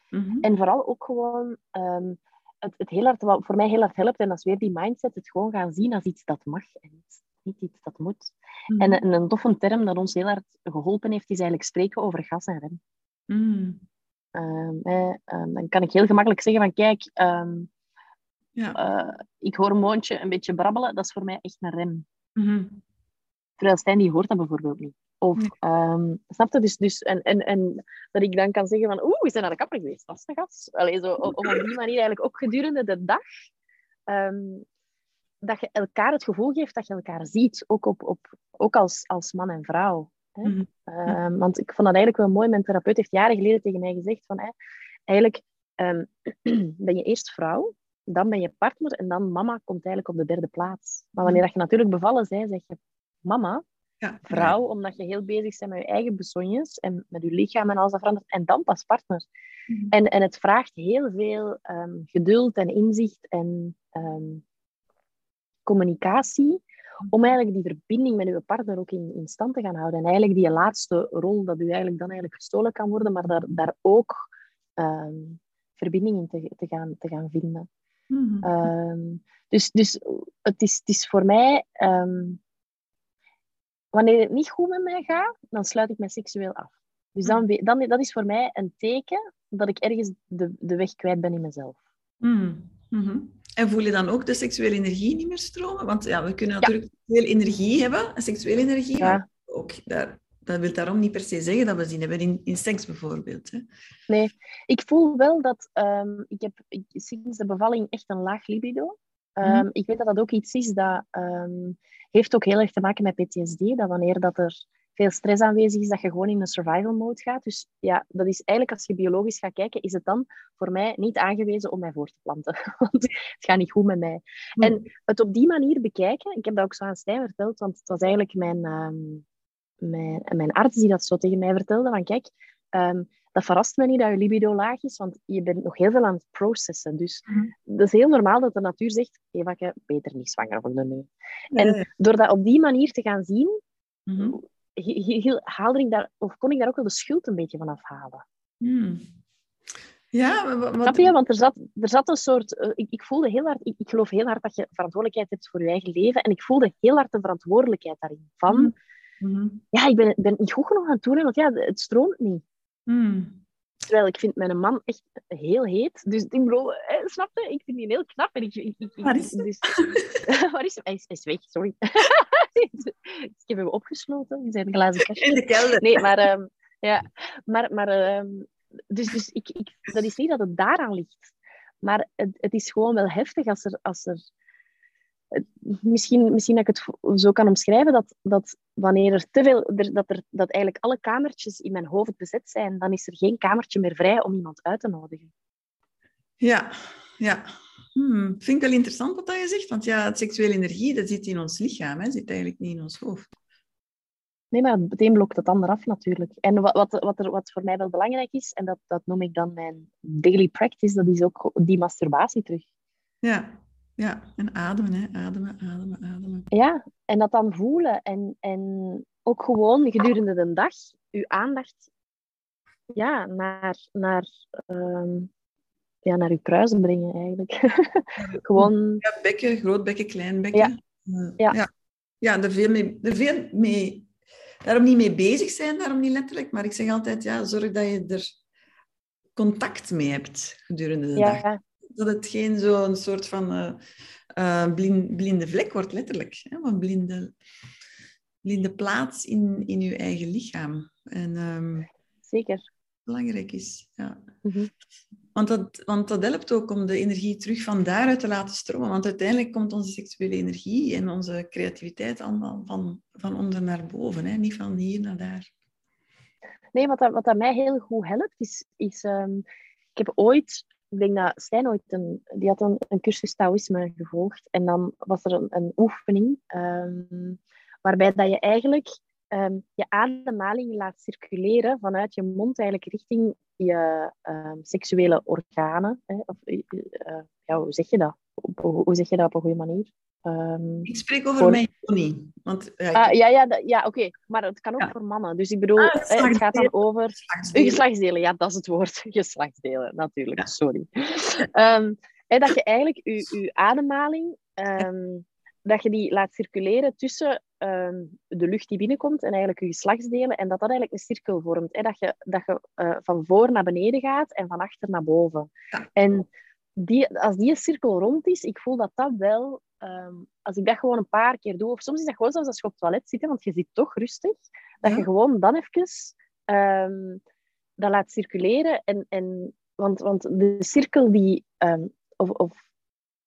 Mhm. En vooral ook gewoon ehm, het, het heel hard, wat voor mij heel hard helpt, en dat is weer die mindset, het gewoon gaan zien als iets dat mag en niet, iets dat moet. Mhm. En, een- een toffe term dat ons heel hard geholpen heeft, is eigenlijk spreken over gas en rem. Mhm. Um, dan kan ik heel gemakkelijk zeggen van kijk, ja. uh, ik hoor een moontje een beetje brabbelen, dat is voor mij echt een rem. Mm Terwijl Stijn die hoort dat bijvoorbeeld niet. Of, nee. snap je? Dus, dus en, en, en dat ik dan kan zeggen van, oeh, we zijn naar de kapper geweest, dat is een gas. Allee, zo, op die manier eigenlijk ook gedurende de dag dat je elkaar het gevoel geeft dat je elkaar ziet, ook, op, op, ook als, als man en vrouw. Hè? Mm -hmm. want ik vond dat eigenlijk wel mooi. Mijn therapeut heeft jaren geleden tegen mij gezegd van, eigenlijk um, *clears throat* ben je eerst vrouw, dan ben je partner en dan mama komt eigenlijk op de derde plaats. Maar wanneer dat je natuurlijk bevallen bent, zeg je mama, ja. vrouw, omdat je heel bezig bent met je eigen besonjes en met je lichaam en alles dat verandert. En dan pas partner. Mm -hmm. en, en het vraagt heel veel um, geduld en inzicht en um, communicatie, om eigenlijk die verbinding met uw partner ook in, in stand te gaan houden. En eigenlijk die laatste rol, dat u eigenlijk dan eigenlijk gestolen kan worden, maar daar, daar ook um, verbinding in te, te, gaan, te gaan vinden. Mm -hmm. um, dus dus het, is, het is voor mij, um, wanneer het niet goed met mij gaat, dan sluit ik mij seksueel af. Dus dan, dan, dat is voor mij een teken dat ik ergens de, de weg kwijt ben in mezelf. Mm -hmm. En voel je dan ook de seksuele energie niet meer stromen? Want ja, we kunnen natuurlijk veel energie hebben, seksuele energie. Ja. Ook daar, dat wil daarom niet per se zeggen dat we zin hebben in, in seks bijvoorbeeld. Hè? Nee, ik voel wel dat um, ik heb ik, sinds de bevalling echt een laag libido. Um, mm Ik weet dat dat ook iets is dat um, heeft ook heel erg te maken met PTSD. Dat wanneer dat er veel stress aanwezig is, dat je gewoon in een survival mode gaat. Dus ja, dat is eigenlijk als je biologisch gaat kijken, is het dan voor mij niet aangewezen om mij voor te planten. *laughs* Want het gaat niet goed met mij. En het op die manier bekijken, ik heb dat ook zo aan Stijn verteld, want het was eigenlijk mijn, um, mijn, mijn arts die dat zo tegen mij vertelde, van kijk, um, dat verrast me niet dat je libido laag is, want je bent nog heel veel aan het processen. Dus mm dat is heel normaal dat de natuur zegt, Eva, beter niet zwanger worden nu. En door dat op die manier te gaan zien, mm -hmm haalde ik daar, of kon ik daar ook wel de schuld een beetje van afhalen. Hmm. Ja, wat... Snap je? Want er zat, er zat een soort... Uh, ik, ik, voelde heel hard... Ik, ik, geloof heel hard dat je verantwoordelijkheid hebt voor je eigen leven. En ik voelde heel hard de verantwoordelijkheid daarin. Van... Mm -hmm. Ja, ik ben, ben niet goed genoeg aan het doen, want ja, het stroomt niet. Mm. Terwijl ik vind mijn man echt heel heet. Dus ik bedoel, eh, snap je? Ik vind die heel knap. En ik, ik, ik, waar is hij? Dus, *laughs* waar is hij? Hij is, hij weg, sorry. *laughs* ik heb hem opgesloten in zijn glazen kastje. In de kelder. Nee, maar... Um, ja, maar... maar um, dus dus ik, ik, dat is niet dat het daaraan ligt. Maar het, het is gewoon wel heftig als er... Als er misschien, misschien dat ik het zo kan omschrijven, dat, dat wanneer er te veel, dat, er, dat eigenlijk alle kamertjes in mijn hoofd bezet zijn, dan is er geen kamertje meer vrij om iemand uit te nodigen. Ja, ja. Hmm, vind ik wel interessant wat je zegt, want ja, het seksuele energie, dat zit in ons lichaam, hè, zit eigenlijk niet in ons hoofd. Nee, maar het een blokt het ander af natuurlijk. En wat, wat, wat, er, wat voor mij wel belangrijk is, en dat, dat noem ik dan mijn daily practice, dat is ook die masturbatie terug. Ja, ja, en ademen, hè. ademen, ademen, ademen. Ja, en dat dan voelen. En, en ook gewoon gedurende de dag uw aandacht ja, naar, naar, um, ja, naar uw kruisen brengen eigenlijk. *laughs* gewoon... Ja, bekken, groot bekken, klein bekken. Ja. ja. ja. ja er, veel mee, er veel mee... Daarom niet mee bezig zijn, daarom niet letterlijk. Maar ik zeg altijd, ja, zorg dat je er contact mee hebt gedurende de ja. dag dat het geen zo'n soort van uh, uh, blind, blinde vlek wordt, letterlijk. Hè? Een blinde, blinde plaats in, in je eigen lichaam. En, um, Zeker. Belangrijk is, ja. Mm -hmm. want, dat, want dat helpt ook om de energie terug van daaruit te laten stromen. Want uiteindelijk komt onze seksuele energie en onze creativiteit allemaal van, van onder naar boven, hè? niet van hier naar daar. Nee, wat dat, wat dat mij heel goed helpt, is... is um, ik heb ooit ik denk dat Stijn ooit een, die had een, een cursus Taoïsme gevolgd. En dan was er een, een oefening um, waarbij dat je eigenlijk um, je ademhaling laat circuleren vanuit je mond eigenlijk richting je um, seksuele organen. Hè? Of, uh, ja, hoe zeg je dat? Hoe, hoe zeg je dat op een goede manier? Um, ik spreek over voor... mijn pony. Want, ja, ik... uh, ja, ja, ja oké. Okay. Maar het kan ook ja. voor mannen. Dus ik bedoel, ah, het, het gaat dan over... Geslachtsdelen. geslachtsdelen. Ja, dat is het woord. *laughs* Geslachtsdelen, natuurlijk. Ja. Sorry. Um, dat je eigenlijk je, je ademhaling... Um, dat je die laat circuleren tussen ehm, de lucht die binnenkomt en eigenlijk je geslachtsdelen. En dat dat eigenlijk een cirkel vormt. Hè? Dat je, dat je eh, van voor naar beneden gaat en van achter naar boven. En die, als die cirkel rond is, ik voel dat dat wel... Ehm, als ik dat gewoon een paar keer doe, of soms is dat gewoon zoals als je op het toilet zit, want je zit toch rustig, dat je gewoon dan even um, dat laat circuleren. En, en, want, want de cirkel die... of, of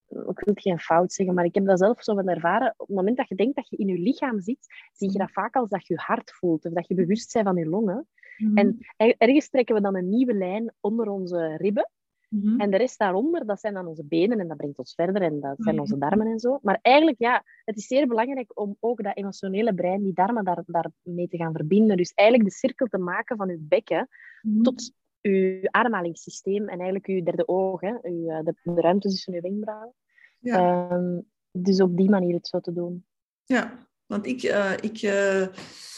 ik wil het geen fout zeggen, maar ik heb dat zelf zo van ervaren. Op het moment dat je denkt dat je in je lichaam zit, zie je dat vaak als dat je hart voelt of dat je bewust bent van je longen. Mhm. En ergens trekken we dan een nieuwe lijn onder onze ribben. Mhm. En de rest daaronder, dat zijn dan onze benen en dat brengt ons verder en dat zijn onze darmen en zo. Maar eigenlijk, ja, het is zeer belangrijk om ook dat emotionele brein, die darmen, daar, daarmee te gaan verbinden. Dus eigenlijk de cirkel te maken van je bekken mhm. tot je ademhalingssysteem en eigenlijk je derde oog, hè, uw, eh, de, de ruimte tussen je wenkbrauwen. Ja. Ehm, dus op die manier het zo te doen. Ja, want ik, uh, ik, uh,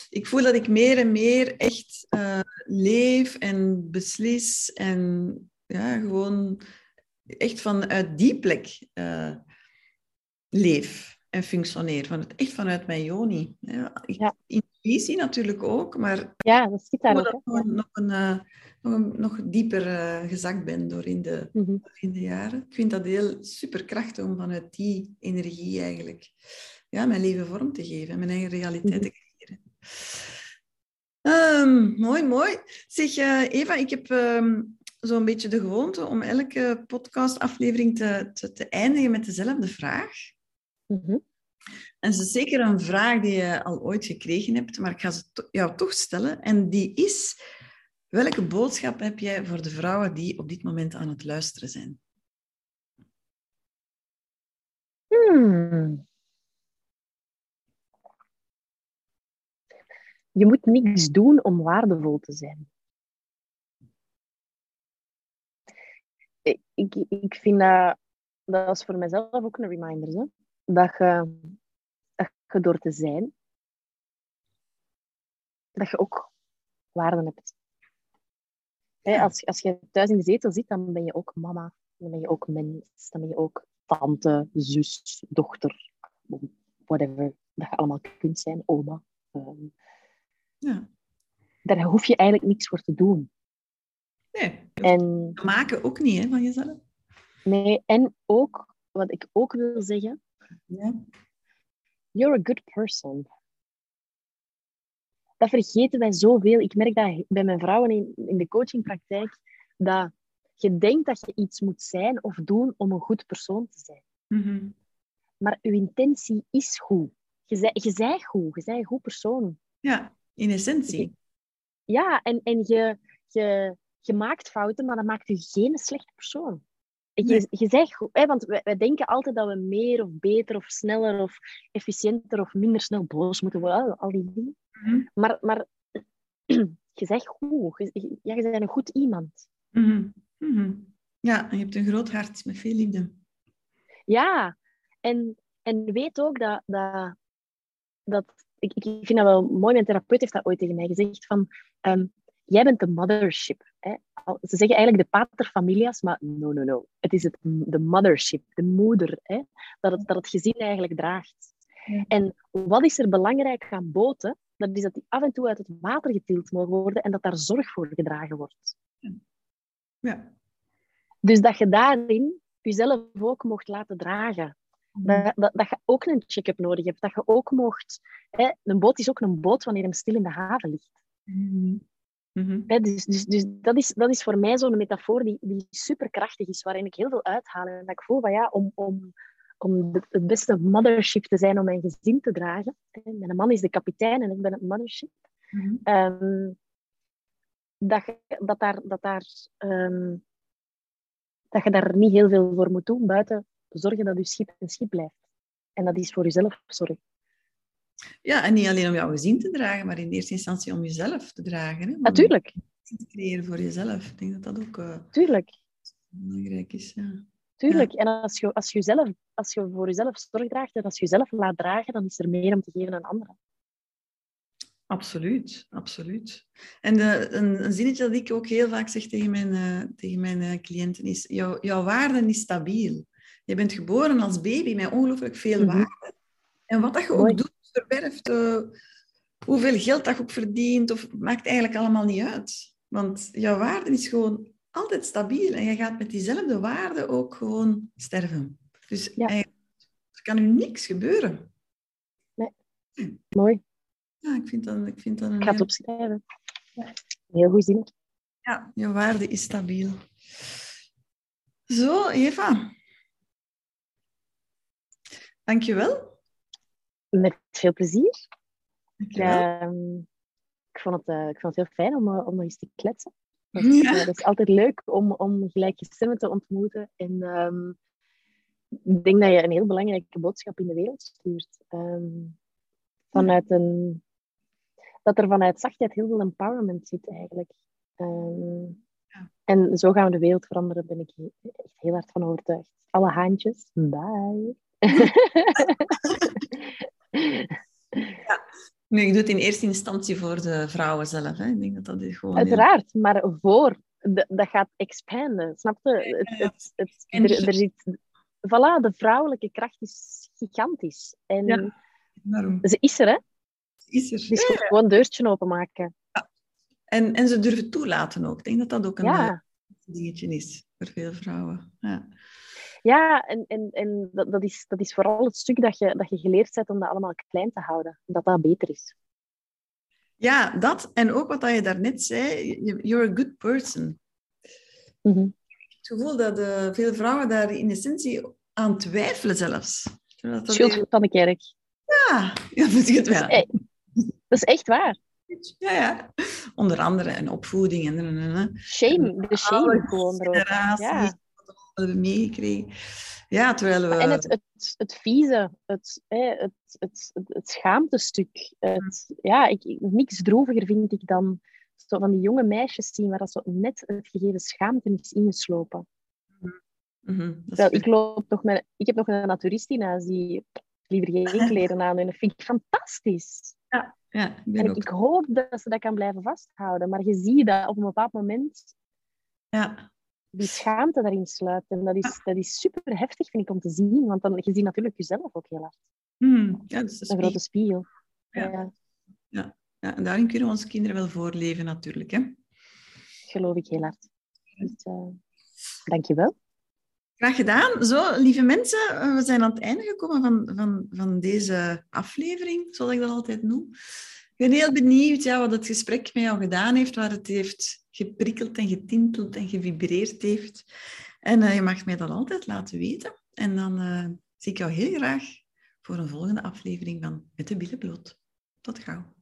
ik voel dat ik meer en meer echt uh, leef en beslis en ja, gewoon echt vanuit die plek leef en functioneer. Van het, echt vanuit mijn joni. Ja, ik, ja. Intuïtie natuurlijk ook, maar ja, dat zit daar ook. nog, nog een nog, nog dieper uh, gezakt ben door in de, mm in de jaren. Ik vind dat heel superkrachtig om vanuit die energie eigenlijk ja, mijn leven vorm te geven en mijn eigen realiteit te mhm. creëren. Um, mooi, mooi. Zeg uh, Eva, ik heb um, zo'n beetje de gewoonte om elke podcastaflevering te, te, te eindigen met dezelfde vraag. Mm En ze is zeker een vraag die je al ooit gekregen hebt, maar ik ga ze to jou toch stellen. En die is, Welke boodschap heb jij voor de vrouwen die op dit moment aan het luisteren zijn? Hmm. Je moet niks doen om waardevol te zijn. Ik, ik, vind dat, dat is voor mezelf ook een reminder. Hè? Dat, je, dat je door te zijn, dat je ook waarde hebt als, als je thuis in de zetel zit, dan ben je ook mama. Dan ben je ook mens. Dan ben je ook tante, zus, dochter. Whatever dat je allemaal kunt zijn. Oma. Ehm, ja. Daar hoef je eigenlijk niks voor te doen. Nee. En, maken ook niet hè, van jezelf. Nee, en ook, wat ik ook wil zeggen... Ja. You're a good person dat vergeten wij zoveel. Ik merk dat bij mijn vrouwen in, in de coachingpraktijk, dat je denkt dat je iets moet zijn of doen om een goed persoon te zijn. Mhm. Maar je intentie is goed. Je bent, je bent goed, je bent een goed persoon. Ja, in essentie. Ja, en, en je, je, je maakt fouten, maar dat maakt je geen slechte persoon. Je, je zegt goed, hè, want wij, wij, denken altijd dat we meer of beter of sneller of efficiënter of minder snel boos moeten worden, al die dingen. Mhm. Maar, maar *clears throat* je zegt goed. Je, ja, je bent een goed iemand. Mhm. Mhm. Ja, je hebt een groot hart met veel liefde. Ja, en, en weet ook dat... dat, dat ik, ik vind dat wel mooi, mijn therapeut heeft dat ooit tegen mij gezegd, van... Um, jij bent de mothership. Hè? Ze zeggen eigenlijk de paterfamilias, maar no, no, no. Het is het, de mothership, de moeder, hè? Dat, het, dat het gezin eigenlijk draagt. En wat is er belangrijk aan boten? dat is dat die af en toe uit het water getild mogen worden en dat daar zorg voor gedragen wordt. Ja. Dus dat je daarin jezelf ook mocht laten dragen. Dat, dat, dat, je ook een check-up nodig hebt. Dat je ook mocht... Hè, een boot is ook een boot wanneer hem stil in de haven ligt. Mm dus dus, dus dat, is, dat is voor mij zo'n metafoor die, die superkrachtig is, waarin ik heel veel uithaal. En dat ik voel van ja, om, om, om het beste mothership te zijn om mijn gezin te dragen. Mijn man is de kapitein en ik ben het mothership. Mhm. Ehm, dat, dat, daar, dat, daar, ehm, dat je daar niet heel veel voor moet doen, buiten zorgen dat je schip een schip blijft. En dat is voor jezelf sorry. Ja, en niet alleen om jouw gezin te dragen, maar in eerste instantie om jezelf te dragen. Hè? Natuurlijk. Te creëren voor jezelf. Ik denk dat dat ook uh, Tuurlijk. belangrijk is. Ja. Tuurlijk. En als je, als, je zelf, als je voor jezelf zorg draagt en als je jezelf laat dragen, dan is er meer om te geven aan anderen. Absoluut, absoluut. En de, een, een, zinnetje dat ik ook heel vaak zeg tegen mijn, uh, tegen mijn uh, cliënten is, jouw, jouw waarde is stabiel. Je bent geboren als baby met ongelooflijk veel mm -hmm. waarde. En wat dat je ook doet, verwerft, uh, hoeveel geld dat je ook verdient, of, maakt eigenlijk allemaal niet uit. Want jouw waarde is gewoon altijd stabiel en je gaat met diezelfde waarde ook gewoon sterven. Dus ja. er kan u niks gebeuren. Nee. Hm. Mooi. Ja, ik vind dat, ik vind dat een... Ik ga het opschrijven. Ja. Heel goed zin. Ja, je waarde is stabiel. Zo, Eva. Dankjewel. Met veel plezier. Ehm, ik, vond het, uh, ik vond het heel fijn om, uh, om nog eens te kletsen. Dat, ja. uh, dat is altijd leuk om, om gelijke te ontmoeten. En um, ik denk dat je een heel belangrijke boodschap in de wereld stuurt. Um, vanuit een, dat er vanuit zachtheid heel veel empowerment zit eigenlijk. Um, ja. En zo gaan we de wereld veranderen, ben ik echt heel hard van overtuigd. Alle haantjes, bye. *laughs* *laughs* ja. Nu, ik doe het in eerste instantie voor de vrouwen zelf. Hè. Ik denk dat dat is gewoon... Uiteraard, maar voor. dat gaat expanden, snap je? Het, het, het, er, er zit... Voilà, de vrouwelijke kracht is gigantisch. En ja, ze is er, hè? Ze is er. Dus ja, gewoon een deurtje openmaken. Ja. En, en ze durven toelaten ook. Ik denk dat dat ook een ja. dingetje is voor veel vrouwen. Ja. Ja, en, en, en dat, dat, is, dat is vooral het stuk dat je, dat je geleerd hebt om dat allemaal klein te houden. Dat dat beter is. Ja, dat. En ook wat je daarnet zei, you're a good person. Mm -hmm. Het gevoel dat uh, veel vrouwen daar in essentie aan twijfelen zelfs. Dat dat Schuld van de kerk. Ja, ja dat is het wel. Dat is, dat is echt waar. Ja, ja. Onder andere een opvoeding en... en shame, de shame gewoon erop. Ja hebben meegekregen. Ja, terwijl we... En het, het, het vieze, het, het, het, het, schaamtestuk. Het, ja, ik, niks droeviger vind ik dan zo van die jonge meisjes zien waar dat zo net het gegeven schaamte is ingeslopen. Mm -hmm, ik, loop nog met, ik heb nog een naturist in huis die liever geen *laughs* kleren aan en dat vind ik fantastisch. Ja, ja, ik, en ik hoop dat ze dat kan blijven vasthouden. Maar je ziet dat op een bepaald moment ja die schaamte daarin sluit. En dat is, dat is super heftig, vind ik, om te zien. Want dan, je ziet natuurlijk jezelf ook heel hard. Hmm, ja, dat is een grote spiegel. Ja. Ja. ja. ja. en daarin kunnen we onze kinderen wel voorleven, natuurlijk. Hè? Geloof ik heel hard. Dus, uh, Dank je wel. Graag gedaan. Zo, lieve mensen, eh, we zijn aan het einde gekomen van, van, van deze aflevering, zoals ik dat altijd noem. Ik ben heel benieuwd ja, wat het gesprek met jou gedaan heeft, waar het heeft geprikkeld en getinteld en gevibreerd heeft. En uh, je mag mij dat altijd laten weten. En dan uh, zie ik jou heel graag voor een volgende aflevering van Met de Billen Bloot. Tot gauw.